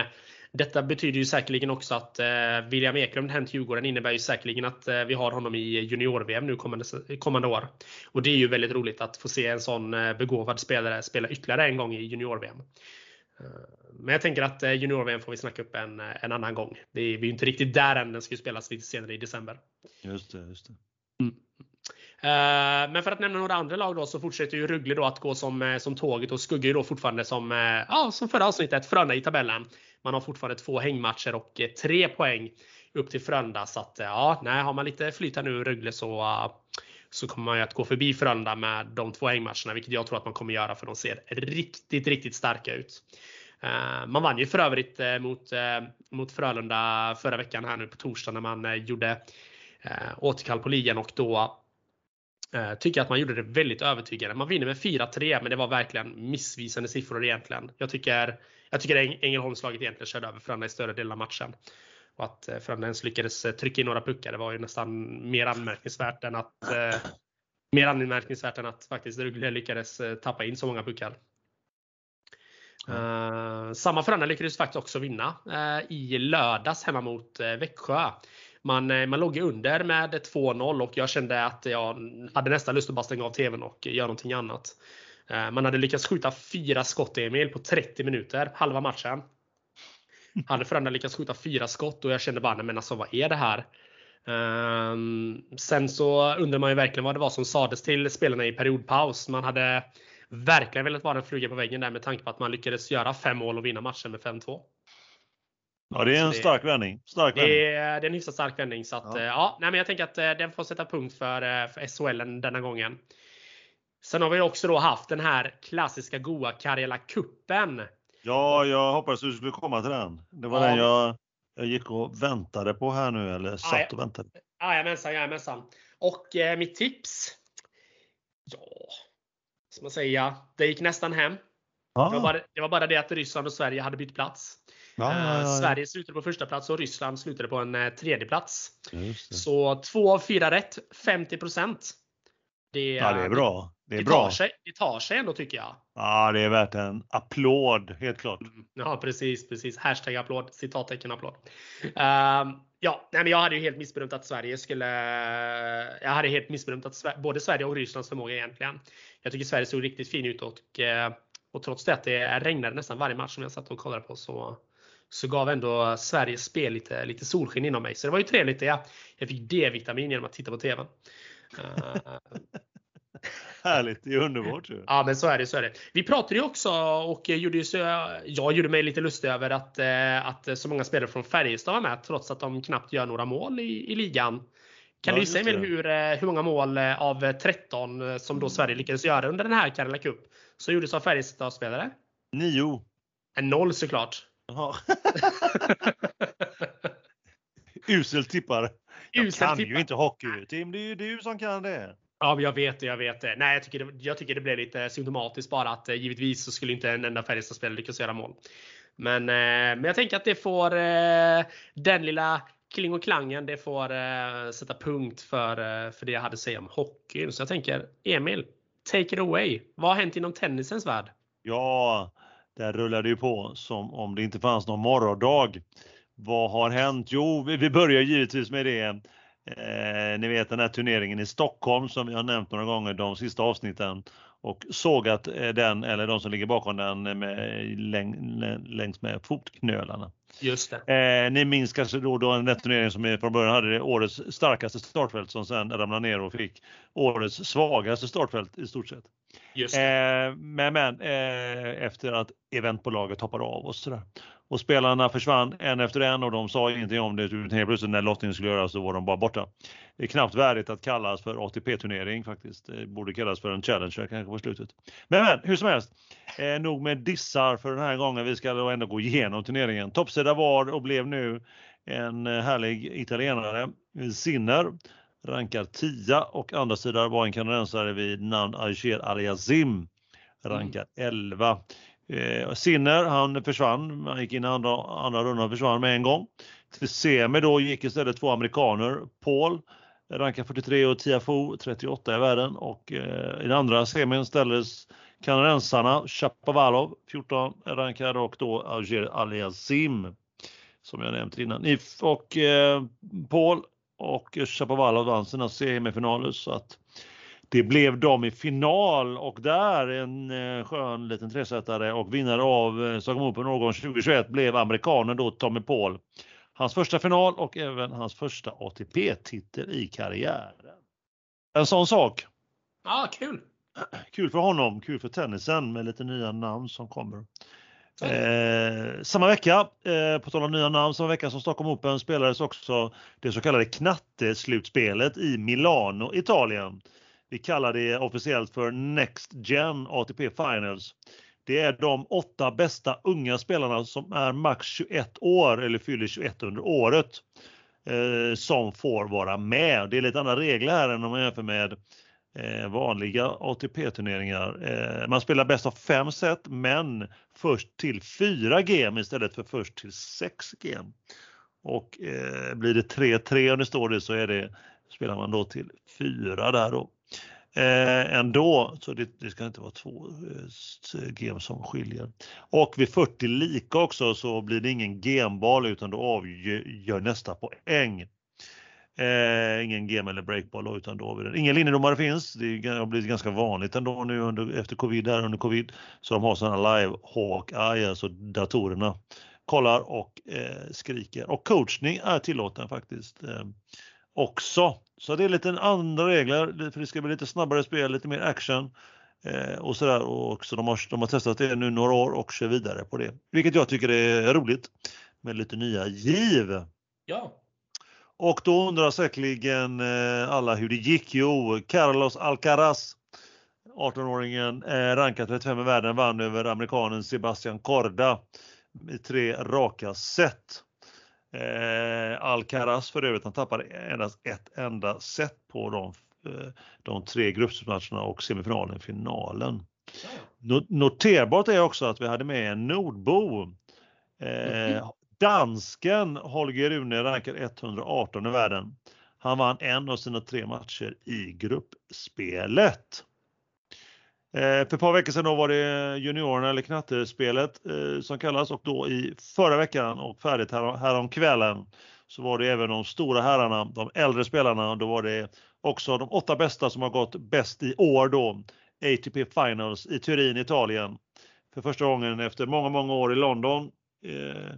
detta betyder ju säkerligen också att eh, William Eklund hem till Djurgården innebär ju säkerligen att eh, vi har honom i junior-VM nu kommande, kommande år. Och det är ju väldigt roligt att få se en sån eh, begåvad spelare spela ytterligare en gång i junior-VM. Eh, men jag tänker att eh, junior-VM får vi snacka upp en, eh, en annan gång. Det är, vi är inte riktigt där än, den ska ju spelas lite senare i december. Just det, just det. Mm. Men för att nämna några andra lag då så fortsätter ju Rögle då att gå som, som tåget och skuggar ju då fortfarande som, ja, som förra avsnittet Frölunda i tabellen. Man har fortfarande två hängmatcher och eh, tre poäng upp till Frölunda. Så att, eh, ja, nej, har man lite flyt här nu i Rögle så, eh, så kommer man ju att gå förbi Frölunda med de två hängmatcherna, vilket jag tror att man kommer göra för de ser riktigt, riktigt starka ut. Man vann ju för övrigt mot, mot Frölunda förra veckan här nu på torsdag när man gjorde återkall på ligan och då eh, tycker att man gjorde det väldigt övertygande. Man vinner med 4-3 men det var verkligen missvisande siffror egentligen. Jag tycker, jag tycker Ängelholmslaget egentligen körde över Frölunda i större delen av matchen. Och att eh, Frölunda ens lyckades eh, trycka in några puckar det var ju nästan mer anmärkningsvärt än att eh, mer anmärkningsvärt än att faktiskt Rögle lyckades tappa in så många puckar. Uh, samma Frölunda lyckades faktiskt också vinna uh, i lördags hemma mot uh, Växjö. Man, eh, man låg under med 2-0 och jag kände att jag hade nästan lust att bara stänga av TVn och göra någonting annat. Eh, man hade lyckats skjuta fyra skott Emil på 30 minuter, halva matchen. Hade Frölunda lyckats skjuta fyra skott och jag kände bara, nej men alltså vad är det här? Um, sen så undrar man ju verkligen vad det var som sades till spelarna i periodpaus. Man hade verkligen velat vara en fluga på väggen där med tanke på att man lyckades göra fem mål och vinna matchen med 5-2. Ja, det är en det, stark vändning. Stark det, vändning. Är, det är en hyfsat stark vändning. Så att, ja. Eh, ja, nej, men jag tänker att eh, den får sätta punkt för, eh, för SHL denna gången. Sen har vi också då haft den här klassiska goa Karjala kuppen. Ja, jag hoppades du skulle komma till den. Det var ja. den jag, jag gick och väntade på här nu, eller satt ja, och väntade. Jajamensan, jajamensan. Och eh, mitt tips? Ja, ska man säga. Det gick nästan hem. Ah. Det, var bara, det, var bara, det att Ryssland och Sverige hade bytt plats. Ah, ja, ja, Sverige slutade på första plats och Ryssland slutade på en eh, tredje plats. Så två av fyra rätt, 50 Det, ja, det är bra. Det, är det, bra. Tar sig, det tar sig ändå tycker jag. Ja, det är värt en applåd, helt klart. Mm. Ja, precis, precis. Hashtag applåd, citattecken applåd. Uh, ja, nej, men jag hade ju helt missbedömt att Sverige skulle... Jag hade helt missbedömt att både Sverige och Rysslands förmåga egentligen. Jag tycker Sverige såg riktigt fin ut och, eh, och trots det att det regnade nästan varje match som jag satt och kollade på så, så gav ändå Sveriges spel lite, lite solsken inom mig. Så det var ju trevligt. Det. Jag fick D-vitamin genom att titta på TV. Uh, Härligt, det är underbart ju. Ja men så är det. Så är det. Vi pratade ju också och gjorde så, jag gjorde mig lite lustig över att, eh, att så många spelare från Färjestad var med trots att de knappt gör några mål i, i ligan. Kan ja, du Emil hur, eh, hur många mål eh, av 13 eh, som då Sverige lyckades göra under den här Karela Cup som gjordes av Färjestad-spelare? Nio. En noll såklart. Usel tippare. Jag Usel kan tippare. ju inte hockey Tim, det är ju du som kan det. Ja, jag vet det, jag vet det. Nej, jag tycker det, jag tycker det blev lite symptomatiskt bara att givetvis så skulle inte en enda Färjestad-spelare lyckas göra mål. Men, men jag tänker att det får den lilla Kling och klangen, det får eh, sätta punkt för, eh, för det jag hade att säga om hockeyn. Så jag tänker, Emil, take it away. Vad har hänt inom tennisens värld? Ja, där rullar det ju på som om det inte fanns någon morgondag. Vad har hänt? Jo, vi börjar givetvis med det. Eh, ni vet den här turneringen i Stockholm som vi har nämnt några gånger de sista avsnitten och sågat eh, den eller de som ligger bakom den med, läng, längs med fotknölarna. Just det. Eh, ni minns kanske då, då en turnering som från början hade det årets starkaste startfält som sen ramlade ner och fick årets svagaste startfält i stort sett. Just eh, men, men eh, efter att eventbolaget hoppade av och sådär. Och spelarna försvann en efter en och de sa ingenting om det. Utan helt plötsligt när lottningen skulle göras så var de bara borta. Det är knappt värdigt att kallas för ATP-turnering faktiskt. Det borde kallas för en Challenger kanske på slutet. Men, men hur som helst. Eh, nog med dissar för den här gången. Vi ska då ändå gå igenom turneringen. Toppsida var och blev nu en eh, härlig italienare. Sinner rankad 10 och andra sidan var en kanadensare vid namn Alger Aliazim rankad 11. Eh, Sinner, han försvann. Han gick in i andra, andra rundan och försvann med en gång. Till semi då gick istället två amerikaner. Paul rankad 43 och Tiafoe 38 i världen och eh, i den andra semin ställdes kanadensarna Chapovalov 14 rankad och då Alger Aliasim som jag nämnt innan. Och eh, Paul och Chapovalov vann sina semifinaler så att det blev de i final och där en eh, skön liten tresättare och vinnare av eh, Stockholm Open årgång 2021 blev amerikanen då Tommy Paul. Hans första final och även hans första ATP-titel i karriären. En sån sak. Ja, kul! Kul för honom, kul för tennisen med lite nya namn som kommer. Eh, samma vecka, eh, på tal om nya namn, samma vecka som Stockholm Open spelades också det så kallade knatteslutspelet i Milano, Italien. Vi kallar det officiellt för Next Gen ATP Finals. Det är de åtta bästa unga spelarna som är max 21 år eller fyller 21 under året. eh, som får vara med. Det är lite andra regler här än om man jämför med eh, vanliga ATP-turneringar. Eh, man spelar bäst av fem set men först till fyra game istället för först till sex game. Och eh, blir det 3-3 och det står det så är det, spelar man då till fyra där då. Eh, ändå, så det, det, ska inte vara två eh, game som skiljer. Och vid 40 lika också så blir det ingen gembal utan då avgör nästa poäng. Eh, ingen game eller breakball utan då har vi den. Ingen linjedomare finns. Det har blivit ganska vanligt ändå nu under, efter covid, här under covid. Så de har sådana live hawk eye, alltså datorerna kollar och eh, skriker. Och coachning är tillåten faktiskt eh, också. Så det är lite andra regler för det ska bli lite snabbare spel, lite mer action eh, och sådär. Och så de, har, de har testat det nu några år och kör vidare på det. Vilket jag tycker är roligt med lite nya giv. Ja. Och då undrar säkerligen eh, alla hur det gick. Jo, Carlos Alcaraz 18-åringen eh, rankad 35 i världen vann över amerikanen Sebastian Korda i tre raka set. Eh, Alcaraz för övrigt, han tappade endast ett enda set på de, de tre gruppmatcherna och semifinalen finalen. Noterbart är också att vi hade med en nordbo. Mm dansken Holger Rune rankar 118 i världen. Han vann en av sina tre matcher i gruppspelet. Eh, för ett par veckor sedan då var det juniorerna eller knattespelet eh, som kallas och då i förra veckan och färdigt här, härom kvällen så var det även de stora herrarna, de äldre spelarna. Då var det också de åtta bästa som har gått bäst i år då. ATP Finals i Turin, Italien. För första gången efter många, många år i London eh,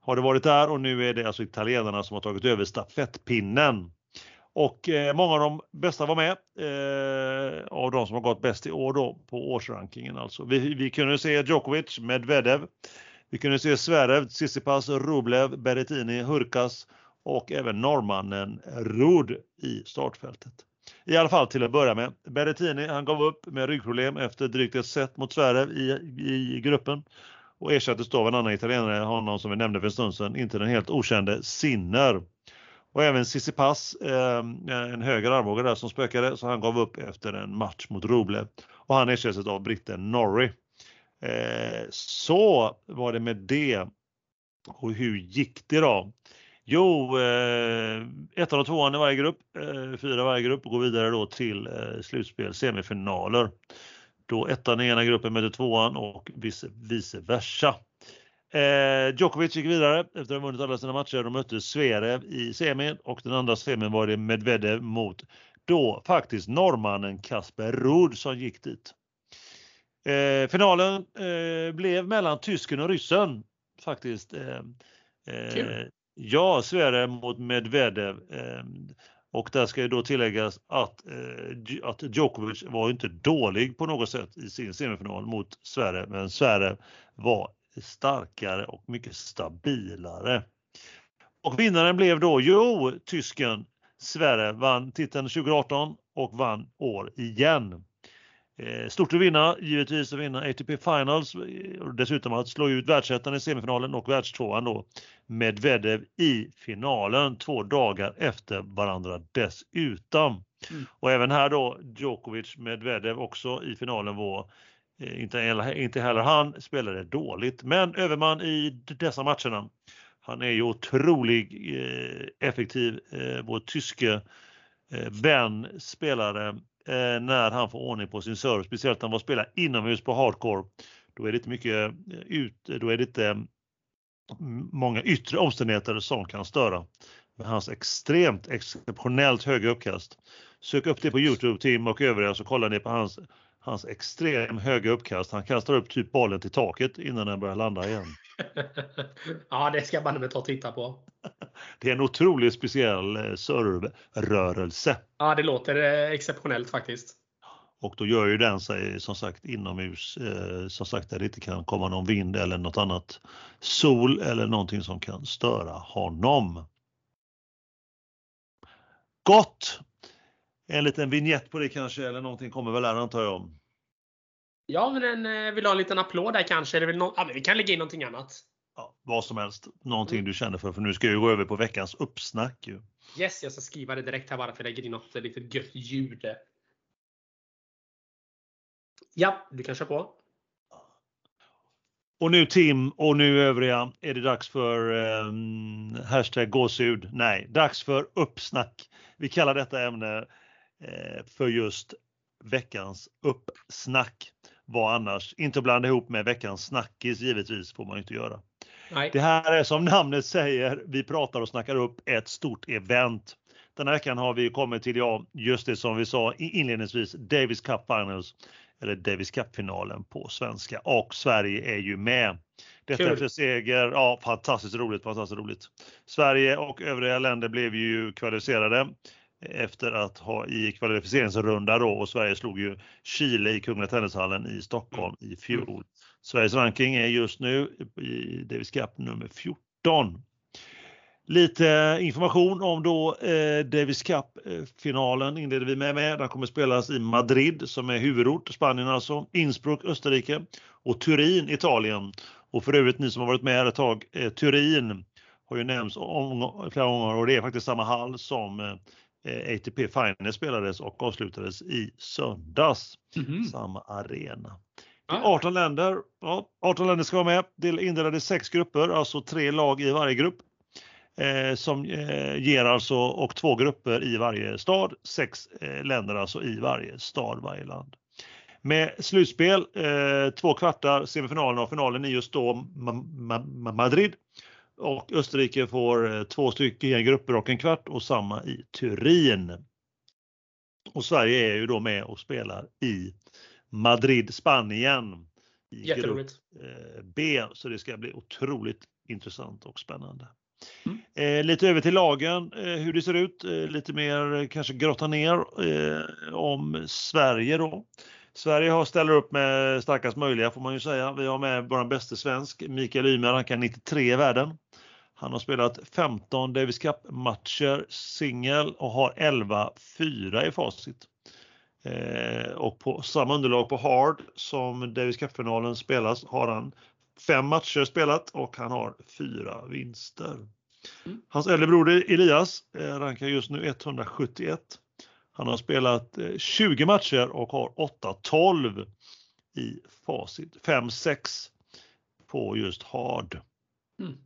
har det varit där och nu är det alltså italienarna som har tagit över stafettpinnen. Och eh, många av de bästa var med eh, av de som har gått bäst i år då på årsrankingen. Alltså. Vi, vi kunde se Djokovic, Medvedev, vi kunde se Zverev, Tsitsipas, Rublev, Berrettini, Hurkas och även norrmannen Rud i startfältet. I alla fall till att börja med. Berrettini han gav upp med ryggproblem efter drygt ett set mot Zverev i, i gruppen och ersattes då av en annan italienare, honom som vi nämnde för en stund sedan, inte den helt okände Sinner. Och även Cissi Pass, ehm, eh, en höger armbåge där som spökade, så han gav upp efter en match mot Roble. Och han ersattes av britten Norrie. Eh, så var det med det. Och hur gick det då? Jo, eh, ettan och tvåan i varje grupp, eh, fyra i varje grupp och går vidare då till eh, slutspel, semifinaler. Då ettan i ena gruppen möter tvåan och vice, vice versa. Eh, Djokovic gick vidare efter att ha vunnit alla sina matcher. De mötte Zverev i semin och den andra semin var det Medvedev mot då faktiskt norrmannen Kasper Ruud som gick dit. Eh, finalen eh, blev mellan tysken och ryssen faktiskt. Eh, eh ja, Zverev mot Medvedev. Och där ska ju då tilläggas att, eh, att Djokovic var inte dålig på något sätt i sin semifinal mot Sverige, men Sverige var starkare och mycket stabilare. Och vinnaren blev då, jo, tysken Sverige vann titeln 2018 och vann år igen. Eh, stort att vinna, givetvis att vinna ATP Finals och dessutom att slå ut världsettan i semifinalen och världstvåan då Medvedev i finalen två dagar efter varandra dessutom. Mm. Och även här då Djokovic Medvedev också i finalen var Eh, inte, inte heller han spelade dåligt, men överman i dessa matcherna. Han är ju otroligt eh, effektiv, eh, vår tyske vän, spelare, Eh, när han får ordning på sin serve, speciellt när han spelar inomhus på hardcore. Då är det inte mycket eh, ut, då är det inte mm, många yttre omständigheter som kan störa. Med hans extremt exceptionellt höga uppkast. Sök upp det på Youtube Tim och övriga så kollar ni på hans hans extrem höga uppkast. Han kastar upp typ bollen till taket innan den börjar landa igen. ja, det ska man ta och titta på. Det är en otroligt speciell eh, servrörelse. Ja, det låter eh, exceptionellt faktiskt. Och då gör ju den sig som sagt inomhus, eh, som sagt där det inte kan komma någon vind eller något annat sol eller någonting som kan störa honom. Gott! En liten vignett på det kanske, eller någonting kommer väl här antar jag. Ja, men en, eh, vill ha en liten applåd där kanske? Eller vill no ja, men vi kan lägga in någonting annat. ja, vad som helst. Någonting mm. du känner för, för nu ska jag gå över på veckans uppsnack. Ju. Yes, jag ska skriva det direkt här bara för jag lägger in något litet gött ljud. Ja, du kan köra på. Och nu Tim och nu övriga är det dags för um, hashtag gåshud. Nej, dags för uppsnack. Vi kallar detta ämne eh, för just veckans uppsnack. Vad annars? Inte att blanda ihop med veckans snackis givetvis får man inte göra. Nej. Det här är som namnet säger, vi pratar och snackar upp ett stort event. Den här veckan har vi kommit till, ja, just det som vi sa inledningsvis, Davis Cup Finals eller Davis Cup-finalen på svenska och Sverige är ju med. Detta Kul. efter seger, ja fantastiskt roligt, fantastiskt roligt. Sverige och övriga länder blev ju kvalificerade efter att ha i kvalificeringsrunda då och Sverige slog ju Chile i Kungliga Tennishallen i Stockholm i fjol. Mm. Sveriges ranking är just nu i Davis Cup nummer 14. Lite information om då eh, Davis Cup-finalen inleder vi med, med. Den kommer spelas i Madrid som är huvudort, Spanien alltså, Innsbruck, Österrike och Turin, Italien. Och för övrigt ni som har varit med här ett tag, eh, Turin har ju nämnts om, flera gånger och det är faktiskt samma hall som eh, ATP Finals spelades och avslutades i söndags. Mm. Samma arena. 18 länder, ja, 18 länder ska vara med. Det indelade i sex grupper, alltså tre lag i varje grupp eh, som eh, ger alltså, och två grupper i varje stad, sex eh, länder alltså i varje stad, varje land. Med slutspel, eh, två kvartar, semifinalen och finalen i just då Ma Ma Madrid. Och Österrike får eh, två stycken grupper och en kvart och samma i Turin. Och Sverige är ju då med och spelar i Madrid, Spanien. I grupp eh, B, så det ska bli otroligt intressant och spännande. Mm. Eh, lite över till lagen, eh, hur det ser ut, eh, lite mer eh, kanske grotta ner om Sverige då. Sverige har ställer upp med starkast möjliga får man ju säga. Vi har med vår bästa svensk, Mikael Ymer, han kan 93 i världen. Han har spelat 15 Davis Cup-matcher singel och har 11-4 i facit. Eh, och på samma underlag på hard som Davis Cup-finalen spelas har han fem matcher spelat och han har fyra vinster. Mm. Hans äldre broder Elias eh, rankar just nu 171. Han har spelat 20 eh, matcher och har 8-12 i facit. 5-6 på just hard. Mm.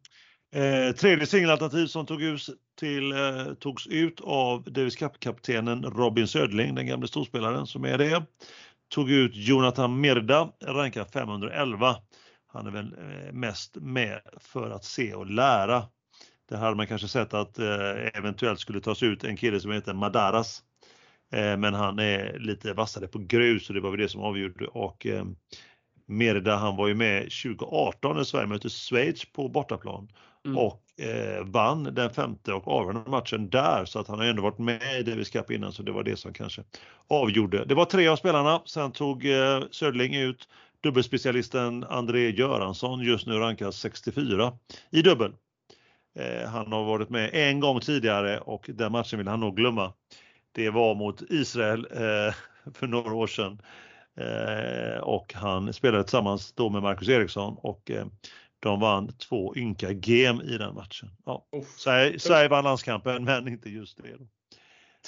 Eh, tredje singelalternativ som tog ut till, eh, togs ut av Davis Cup-kaptenen Robin Södling, den gamle storspelaren som är det. Tog ut Jonathan Mirda, rankad 511. Han är väl eh, mest med för att se och lära. Det hade man kanske sett att eh, eventuellt skulle tas ut en kille som heter Madaras. Eh, men han är lite vassare på grus och det var väl det som avgjorde. Och eh, Merida han var ju med 2018 när Sverige mötte Schweiz på bortaplan mm. och eh, vann den femte och avgörande matchen där så att han har ändå varit med i Davis Cup innan så det var det som kanske avgjorde. Det var tre av spelarna, sen tog eh, Södling ut dubbelspecialisten André Göransson, just nu rankad 64 i dubbel. Eh, han har varit med en gång tidigare och den matchen vill han nog glömma. Det var mot Israel eh, för några år sedan. Eh, och han spelade tillsammans då med Marcus Eriksson och eh, de vann två ynka gem i den matchen. Ja, Sverige, Sverige vann landskampen men inte just det.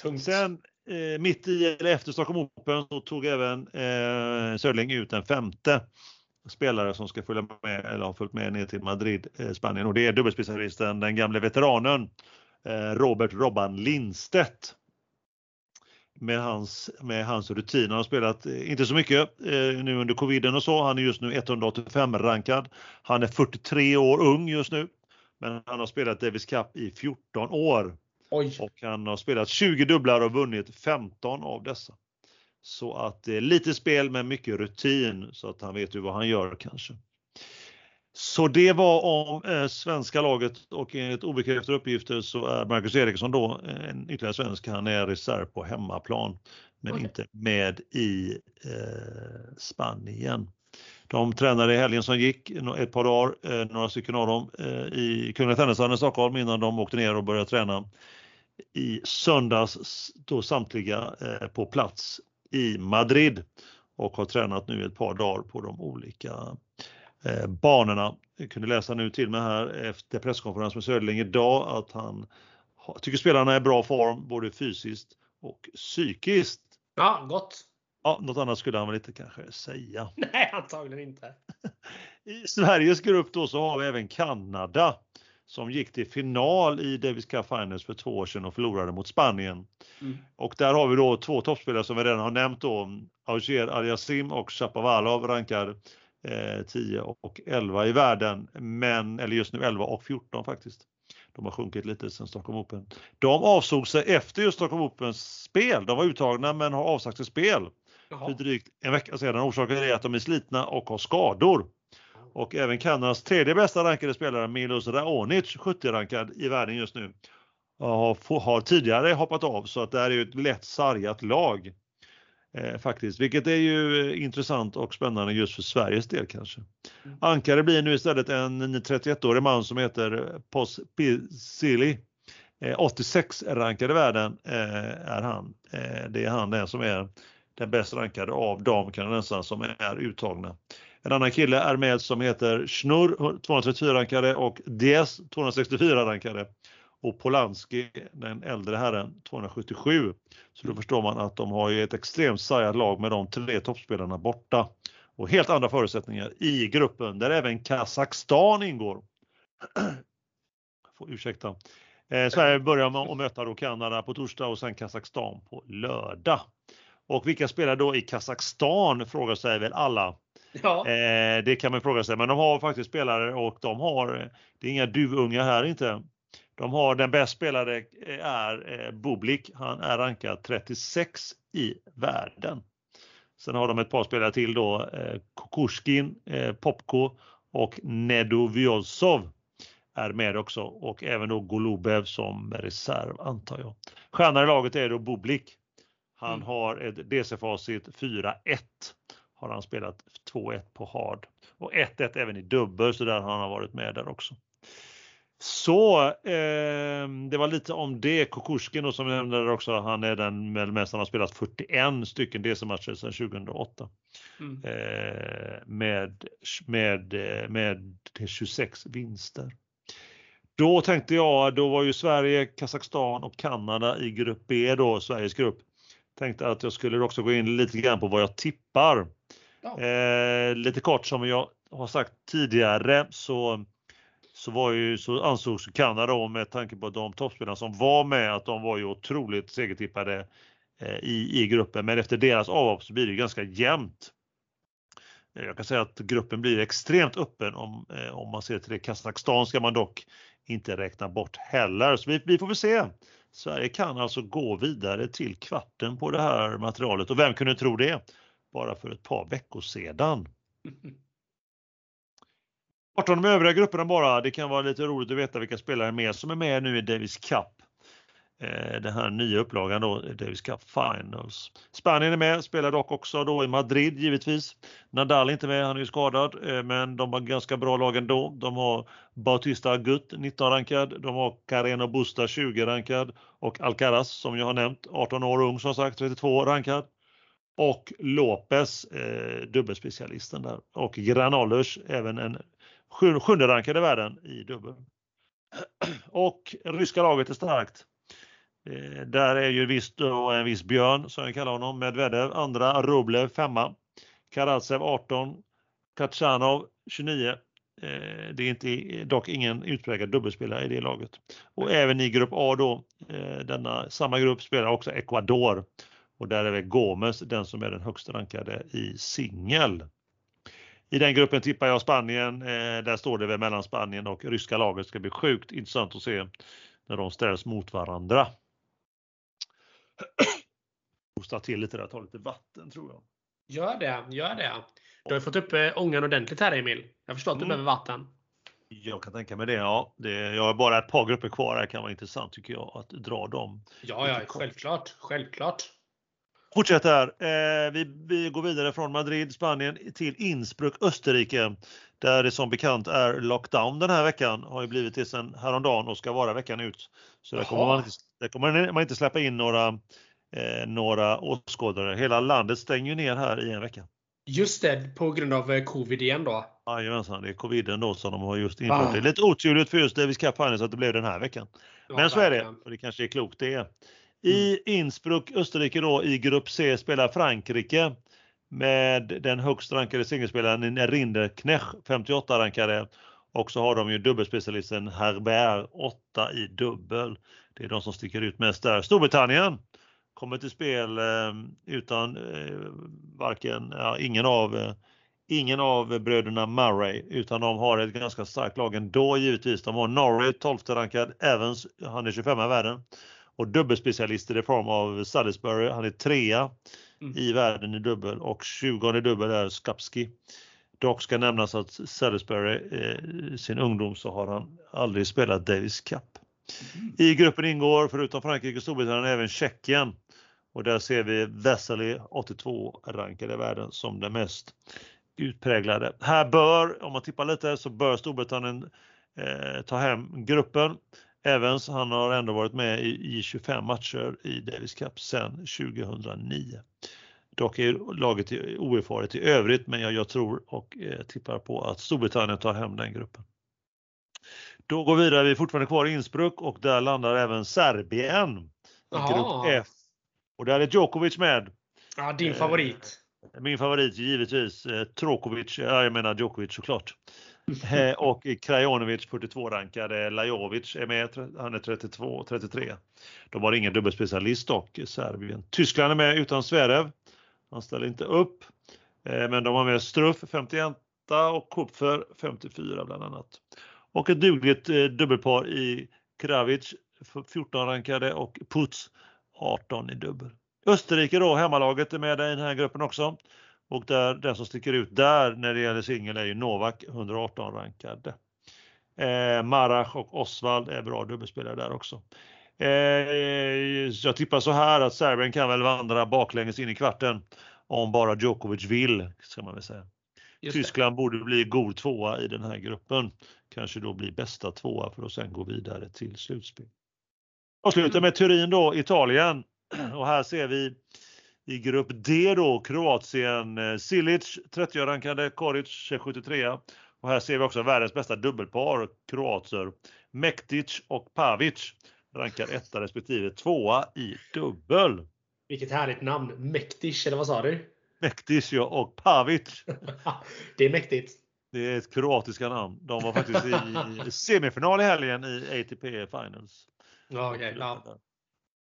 Tungt. Sen eh, mitt i eller efter Stockholm Open så tog även eh, Sörling ut en femte spelare som ska följa med eller har följt med ner till Madrid, eh, Spanien och det är dubbelspecialisten, den gamle veteranen eh, Robert Robban Lindstedt. Med hans, med hans rutin. Han har spelat, eh, inte så mycket eh, nu under coviden och så. Han är just nu 185 rankad. Han är 43 år ung just nu. Men han har spelat Davis Cup i 14 år. Oj. Och han har spelat 20 dubblar och vunnit 15 av dessa. Så att det är lite spel med mycket rutin så att han vet ju vad han gör kanske. Så det var om eh, svenska laget och enligt obekräftade uppgifter så är Marcus Eriksson då eh, en ytterligare svensk. Han är reserv på hemmaplan men okay. inte med i eh, Spanien. De tränade i helgen som gick, ett par dagar, eh, några stycken av dem, eh, i Kungliga Tennishallen i Stockholm innan de åkte ner och började träna i söndags, då samtliga eh, på plats i Madrid och har tränat nu ett par dagar på de olika banorna. Jag kunde läsa nu till mig här efter presskonferens med Söderling idag att han tycker spelarna är i bra form både fysiskt och psykiskt. Ja, gott. Ja, något annat skulle han väl inte kanske säga. Nej, antagligen inte. I Sveriges grupp då så har vi även Kanada som gick till final i Davis Cup Finals för två år sedan och förlorade mot Spanien. Mm. Och där har vi då två toppspelare som vi redan har nämnt då, Auger Aliasim och Shapovalov rankar eh, 10 och 11 i världen, men, eller just nu 11 och 14 faktiskt. De har sjunkit lite sen Stockholm Open. De avsåg sig efter just Stockholm Opens spel. De var uttagna men har avsagt sig spel Jaha. för drygt en vecka sedan. Orsaken är att de är slitna och har skador. Och även Kanadas tredje bästa rankade spelare Milos Raonic, 70-rankad i världen just nu, har, har tidigare hoppat av så att det här är ett lätt sargat lag. Eh, faktiskt, vilket är ju intressant och spännande just för Sveriges del kanske. Mm. Ankare blir nu istället en 31-årig man som heter Pos Pisili. Eh, 86 rankade världen eh, är han. Eh, det är han den som är den bäst rankade av damkanadensarna som är uttagna. En annan kille är med som heter Schnurr, 234 rankade och Diaz 264 rankade och Polanski, den äldre herren, 277. Så då förstår man att de har ju ett extremt sargat lag med de tre toppspelarna borta och helt andra förutsättningar i gruppen där även Kazakstan ingår. Får ursäkta. Eh, Sverige börjar med att möta då Kanada på torsdag och sen Kazakstan på lördag. Och vilka spelar då i Kazakstan frågar sig väl alla. Ja. Eh, det kan man fråga sig, men de har faktiskt spelare och de har, det är inga duvungar här inte. De har den bäst spelade eh, är eh, Bublik. Han är rankad 36 i världen. Sen har de ett par spelare till då, eh, Kukushkin, eh, Popko och Nedovyozov är med också och även då Golubev som reserv antar jag. Stjärnan i laget är då Bublik. Han mm. har ett DC-facit 4-1 har han spelat 2-1 på hard och 1-1 även i dubbel så där har han varit med där också. Så eh, det var lite om det. Kukushkin då, som jag nämnde också, han är den mest, han har spelat 41 stycken DC-matcher sedan 2008. Mm. Eh, med, med, med 26 vinster. Då tänkte jag, då var ju Sverige, Kazakstan och Kanada i grupp B då, Sveriges grupp. Tänkte att jag skulle också gå in lite grann på vad jag tippar. Ja. Eh, lite kort som jag har sagt tidigare så så, var ju, så ansågs Kanada då med tanke på de toppspelarna som var med att de var ju otroligt segertippade eh, i, i gruppen. Men efter deras avhopp så blir det ganska jämnt. Eh, jag kan säga att gruppen blir extremt öppen om, eh, om man ser till det. Kazakstan ska man dock inte räkna bort heller. Så vi, vi får väl se. Sverige kan alltså gå vidare till kvarten på det här materialet och vem kunde tro det? Bara för ett par veckor sedan. 18 de övriga grupperna bara. Det kan vara lite roligt att veta vilka spelare mer som är med nu i Davis Cup. Eh, den här nya upplagan då, Davis Cup Finals. Spanien är med, spelar dock också då i Madrid givetvis. Nadal är inte med, han är ju skadad, eh, men de har ganska bra lag ändå. De har Bautista Agut 19 rankad, de har Carreno Busta 20 rankad och Alcaraz som jag har nämnt, 18 år ung som sagt, 32 rankad. Och Lopez, eh, dubbelspecialisten där. Och Granollers, även en sjunde rankade världen i dubbel. Och ryska laget är starkt. Eh, där är ju visst en viss Björn, som jag kallar honom, Medvedev andra, Rublev femma, Karatsev 18, Kachanov 29. Eh, det är inte, dock ingen utpräglad dubbelspelare i det laget. Och även i grupp A då, eh, denna samma grupp spelar också Ecuador. Och där är väl Gomes den som är den högst rankade i singel. I den gruppen tippar jag Spanien. Eh, där står det väl mellan Spanien och ryska laget. Det ska bli sjukt intressant att se när de ställs mot varandra. Hosta till lite där, ta lite vatten tror jag. Gör det, gör det. Du har fått upp eh, ångan ordentligt här Emil. Jag förstår att du mm. behöver vatten. Jag kan tänka mig det, ja. Det, jag har bara ett par grupper kvar. Det kan vara intressant tycker jag att dra dem. Ja, ja, självklart, självklart. Fortsätter här. Eh, vi, vi, går vidare från Madrid, Spanien till Innsbruck, Österrike. Där det som bekant är lockdown den här veckan. Har ju blivit det sedan häromdagen och ska vara veckan ut. Så där kommer, man inte, där kommer man inte släppa in några, eh, några åskådare. Hela landet stänger ju ner här i en vecka. Just det, på grund av eh, covid igen då. Jajamensan, det är coviden då som de har just infört. Ah. Det är lite oturligt för just Davis Cup Finals att det blev den här veckan. Ja, Men så är det, och det kanske är klokt det. I mm. Innsbruck, Österrike då, i grupp C spelar Frankrike med den högst rankade singelspelaren Rinderknech, 58 rankade. Och så har de ju dubbelspecialisten Herbert, 8 i dubbel. Det är de som sticker ut mest där. Storbritannien kommer till spel eh, utan eh, varken, ja, ingen av eh, ingen av bröderna Murray utan de har ett ganska starkt lag ändå givetvis. De har Norrie 12 rankad, Evans, han är 25 i världen och dubbelspecialister i form av Salisbury, han är trea mm. i världen i dubbel och 20 i dubbel är Skapski. Dock ska nämnas att Salisbury, eh, sin ungdom så har han aldrig spelat Davis Cup. Mm. I gruppen ingår förutom Frankrike och Storbritannien även Tjeckien och där ser vi Vesely 82 rankade i världen som den mest utpräglade. Här bör, om man tippar lite, så bör Storbritannien eh, ta hem gruppen. Evans, han har ändå varit med i, i 25 matcher i Davis Cup sedan 2009. Dock är laget oerfaret i övrigt, men jag, jag tror och eh, tippar på att Storbritannien tar hem den gruppen. Då går vi vidare, vi är fortfarande kvar i Innsbruck och där landar även Serbien. I grupp F. Och där är Djokovic med. Ja, din favorit. Eh, min favorit givetvis eh, Trokovic, ja, jag menar Djokovic såklart. Eh, och Krajonovic, 42 rankade, Lajovic är med, han är 32, 33. De har ingen dubbelspecialist dock, Serbien. Tyskland är med utan Zverev. Han ställer inte upp. Eh, men de har med Struff 51 och Kupfer 54 bland annat. Och ett dugligt eh, dubbelpar i Kravic 14 rankade och Putz 18 i dubbel. Österrike då, hemmalaget är med i den här gruppen också. Och där, den som sticker ut där när det gäller singel är ju Novak 118 rankad. Eh, Marach och Osvald är bra dubbelspelare där också. Eh, jag tippar så här att Serbien kan väl vandra baklänges in i kvarten om bara Djokovic vill, ska man väl säga. Tyskland borde bli god tvåa i den här gruppen. Kanske då bli bästa tvåa för att sen gå vidare till slutspel. Avslutar med Turin då, Italien. Och här ser vi i grupp D då Kroatien, eh, Silic 30 rankade, Koric 73 och här ser vi också världens bästa dubbelpar kroater. Mektic och Pavic rankar etta respektive tvåa i dubbel. Vilket härligt namn! Mektic, eller vad sa du? Mektic ja, och Pavic. det är mäktigt. Det är ett kroatiska namn. De var faktiskt i semifinal i helgen i ATP Finals. Ja, okay, ja.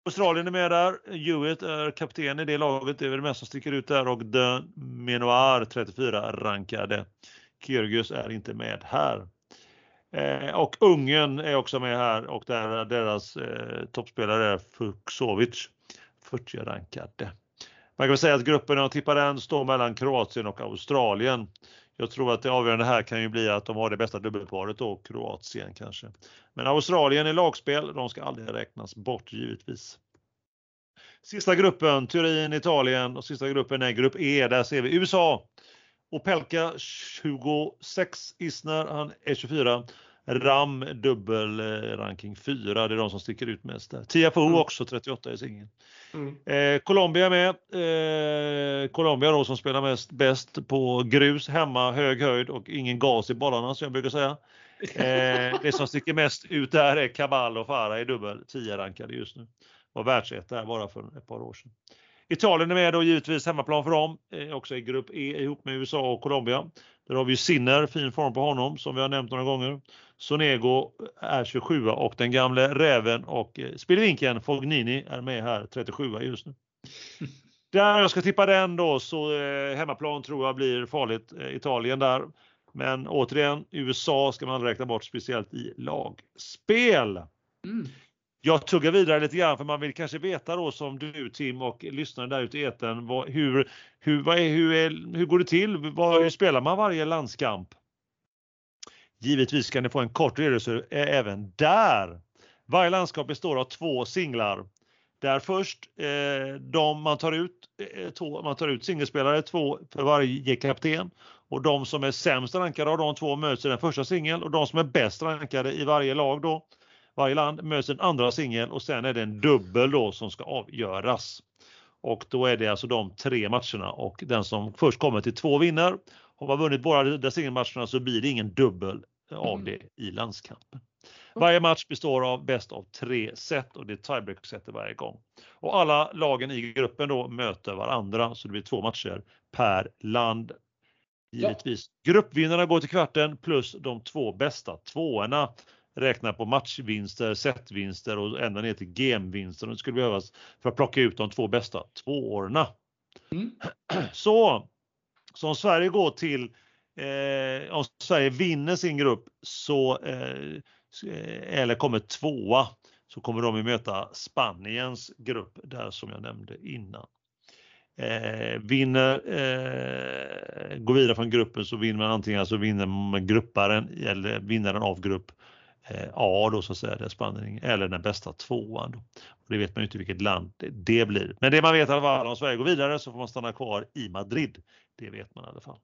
Australien är med där. Hewitt är kapten i det laget. Det är väl det mest som sticker ut där och De Menoir 34 rankade. Kyrgios är inte med här. Eh, och Ungern är också med här och där deras eh, toppspelare är Fuksovic 40 rankade. Man kan säga att gruppen, om tippar den, står mellan Kroatien och Australien. Jag tror att det avgörande här kan ju bli att de har det bästa dubbelparet då, Kroatien kanske. Men Australien i lagspel, de ska aldrig räknas bort givetvis. Sista gruppen, Turin, Italien och sista gruppen är grupp E. Där ser vi USA. Opelka 26, Isner han är 24. Ram dubbel eh, ranking 4, det är de som sticker ut mest där. Tiafoe mm. också 38 i singeln. Mm. Eh, Colombia med. Eh, Colombia då som spelar mest bäst på grus, hemma, hög höjd och ingen gas i bollarna som jag brukar säga. Eh, det som sticker mest ut där är Cabal och Farah i dubbel, 10 rankade just nu. Var världsetta bara för ett par år sedan. Italien är med då givetvis hemmaplan för dem, eh, också i grupp E ihop med USA och Colombia. Där har vi Sinner, fin form på honom som vi har nämnt några gånger. Sonego är 27 och den gamle räven och eh, spelvinkeln Fognini är med här 37 just nu. Där jag ska tippa den då så eh, hemmaplan tror jag blir farligt eh, Italien där. Men återigen USA ska man räkna bort speciellt i lagspel. Mm. Jag tuggar vidare lite grann för man vill kanske veta då som du Tim och lyssnare där ute i etern, vad, hur, hur, vad är, hur, är, hur går det till? Vad, hur spelar man varje landskamp? Givetvis kan ni få en kort redogörelse eh, även där. Varje landskap består av två singlar. Där först eh, de man tar ut, eh, två, man tar ut singelspelare, två för varje kapten. Och de som är sämst rankade av de två möts i den första singeln och de som är bäst rankade i varje lag då, varje land möts i den andra singeln och sen är det en dubbel då som ska avgöras. Och då är det alltså de tre matcherna och den som först kommer till två vinner. Har man vunnit båda de singelmatcherna så blir det ingen dubbel av Mm. det i landskampen. Varje match består av bäst av tre set och det är tiebreak-set varje gång. Och alla lagen i gruppen då möter varandra så det blir två matcher per land. Givetvis. Gruppvinnarna går till kvarten plus de två bästa tvåorna räknar på matchvinster, setvinster och ända ner till gemvinster. Det skulle behövas för att plocka ut de två bästa tvåorna. Mm. Så, så om Sverige går till, eh, om Sverige vinner sin grupp så, eh, eller kommer tvåa så kommer de att möta Spaniens grupp där som jag nämnde innan. Eh, vinner, eh, går vidare från gruppen så vinner man antingen alltså vinner man grupparen eller vinnaren av grupp eh, A då så att säga, där Spanien eller den bästa tvåan. Då. Och det vet man ju inte vilket land det, det blir. Men det man vet i alla fall om Sverige går vidare så får man stanna kvar i Madrid. Det vet man i alla fall.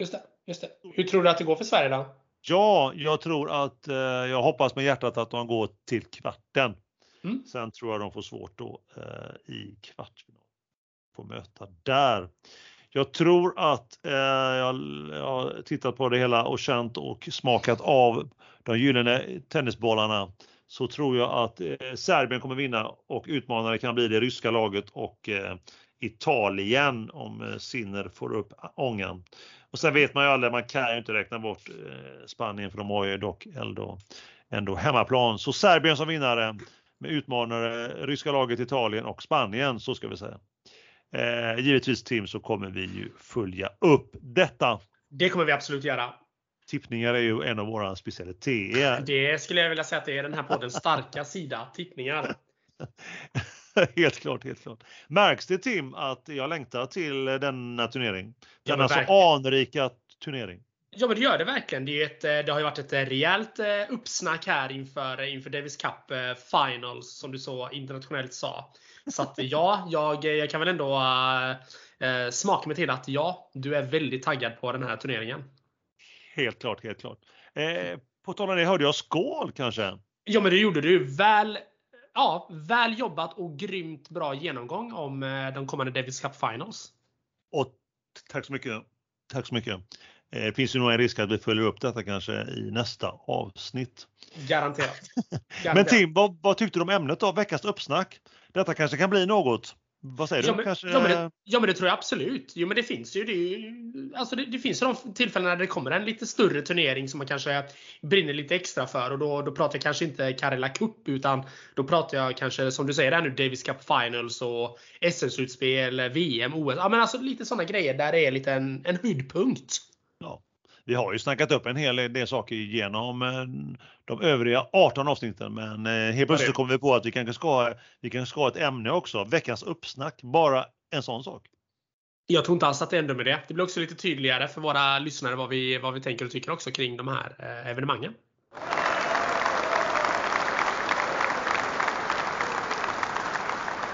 Just det, just det. Hur tror du att det går för Sverige då? Ja, jag tror att, eh, jag hoppas med hjärtat att de går till kvarten. Mm. Sen tror jag de får svårt då eh, i kvartsfinal. Få möta där. Jag tror att eh, jag, jag har tittat på det hela och känt och smakat av de gyllene tennisbollarna. Så tror jag att eh, Serbien kommer vinna och utmanare kan bli det ryska laget och eh, Italien om eh, Sinner får upp ångan. Och sen vet man ju aldrig, man kan ju inte räkna bort eh, Spanien för de har ju dock ändå, ändå hemmaplan. Så Serbien som vinnare med utmanare ryska laget Italien och Spanien så ska vi säga. Eh, givetvis Tim så kommer vi ju följa upp detta. Det kommer vi absolut göra. Tippningar är ju en av våra specialiteter. Det skulle jag vilja säga att det är den här poddens starka sida. Tippningar. helt klart, helt klart. Märks det Tim att jag längtar till denna turnering? Ja, Denna så verkligen. anrika turnering. Ja men det gör det verkligen. Det, ett, eh, det har ju varit ett eh, rejält eh, uppsnack här inför, inför Davis Cup Finals som du så internationellt sa. Så att ja, jag, jag kan väl ändå äh, smaka mig till att ja, du är väldigt taggad på den här turneringen. Helt klart, helt klart. Eh, på tal om det hörde jag skål kanske? Ja men det gjorde du. Väl, ja, väl jobbat och grymt bra genomgång om eh, de kommande Davis Cup Finals. Och tack så mycket. Tack så mycket. Eh, Det finns ju nog en risk att vi följer upp detta kanske i nästa avsnitt. Garanterat. Garanterat. Men Tim, vad, vad tyckte du om ämnet av veckans uppsnack? Detta kanske kan bli något? Vad säger Ja du? men, kanske... ja, men det, ja men det tror jag absolut. Jo men det finns ju. Det, ju- alltså det, det finns ju de tillfällen när det kommer en lite större turnering som man kanske brinner lite extra för och då, då pratar jag kanske inte Karela Cup utan då pratar jag kanske som du säger där nu Davis Cup Finals och SM-slutspel, VM, OS. Ja men alltså lite sådana grejer där det är lite en, en höjdpunkt. Ja. Vi har ju snackat upp en hel del saker genom eh, de övriga 18 avsnitten men eh, helt plötsligt så kommer vi på att vi kanske ska, ha- vi kanske ska ha ett ämne också. Veckans uppsnack, bara en sån sak. Jag tror inte alls att det ändå med det. Det blir också lite tydligare för våra lyssnare vad vi, vad vi tänker och tycker också kring de här eh, evenemangen.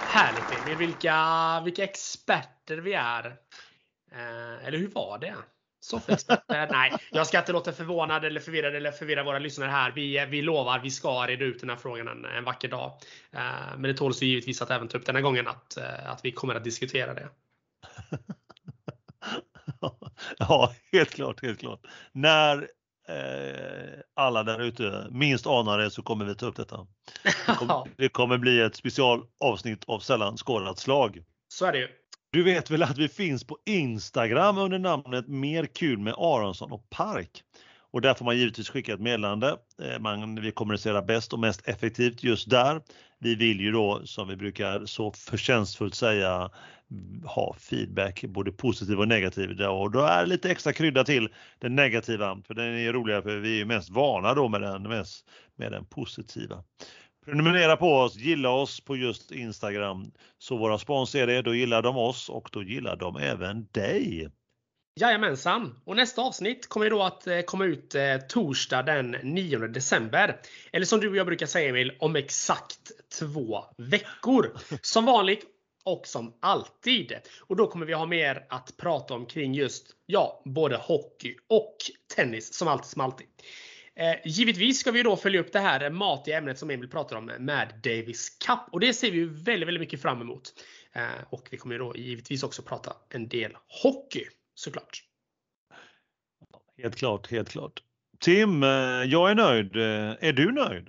Härligt Emil! Vilka, vilka experter vi är. Eller hur var det? Soffexperter? Nej, jag ska inte låta förvånad eller förvirrad eller förvirra våra lyssnare här. Vi, vi lovar, vi ska reda ut den här frågan en, en vacker dag. Eh, men det tåls ju givetvis att även ta upp den här gången att, eh, att vi kommer att diskutera det. ja, helt klart, helt klart. När eh, alla där ute minst anar det så kommer vi ta upp detta. Det kommer, det kommer bli ett specialavsnitt av sällan skådat slag. Så är det ju. Du vet väl att vi finns på Instagram under namnet Mer kul med Aronsson och Park. Och där får man givetvis skicka ett meddelande. Eh, man, vi kommunicerar bäst och mest effektivt just där. Vi vill ju då, som vi brukar så förtjänstfullt säga, mm, ha feedback, både positiv och negativ. Och då är lite extra krydda till den negativa, för den är roligare för vi är ju mest vana då med den, med den positiva. Prenumerera på oss, gilla oss på just Instagram. Så våra spons är det, då gillar de oss och då gillar de även dig. Jajamensan! Och nästa avsnitt kommer då att eh, komma ut eh, torsdag den 9 december. Eller som du och jag brukar säga Emil, om exakt två veckor. Som vanligt och som alltid. Och då kommer vi ha mer att prata om kring just, ja, både hockey och tennis som alltid som alltid. Eh, givetvis ska vi då följa upp det här matiga ämnet som Emil pratar om med Davis Cup. Och det ser vi ju väldigt, väldigt mycket fram emot. Eh, och vi kommer då givetvis också prata en del hockey såklart. Helt klart, helt klart. Tim, eh, jag är nöjd. Eh, är du nöjd?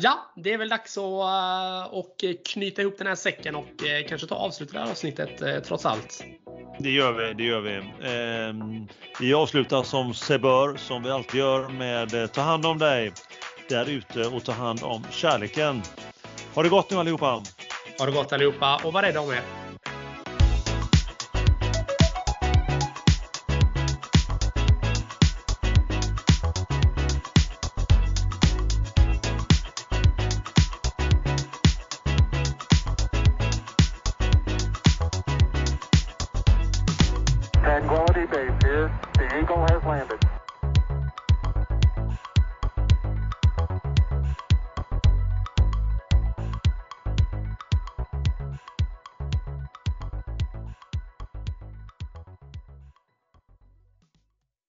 Ja, det är väl dags att och knyta ihop den här säcken och kanske ta avslut det här avsnittet trots allt. Det gör vi, det gör vi. Eh, vi avslutar som sig bör, som vi alltid gör med Ta hand om dig där ute och ta hand om kärleken. Ha det gott nu allihopa! Ha det gott allihopa och var rädda om er!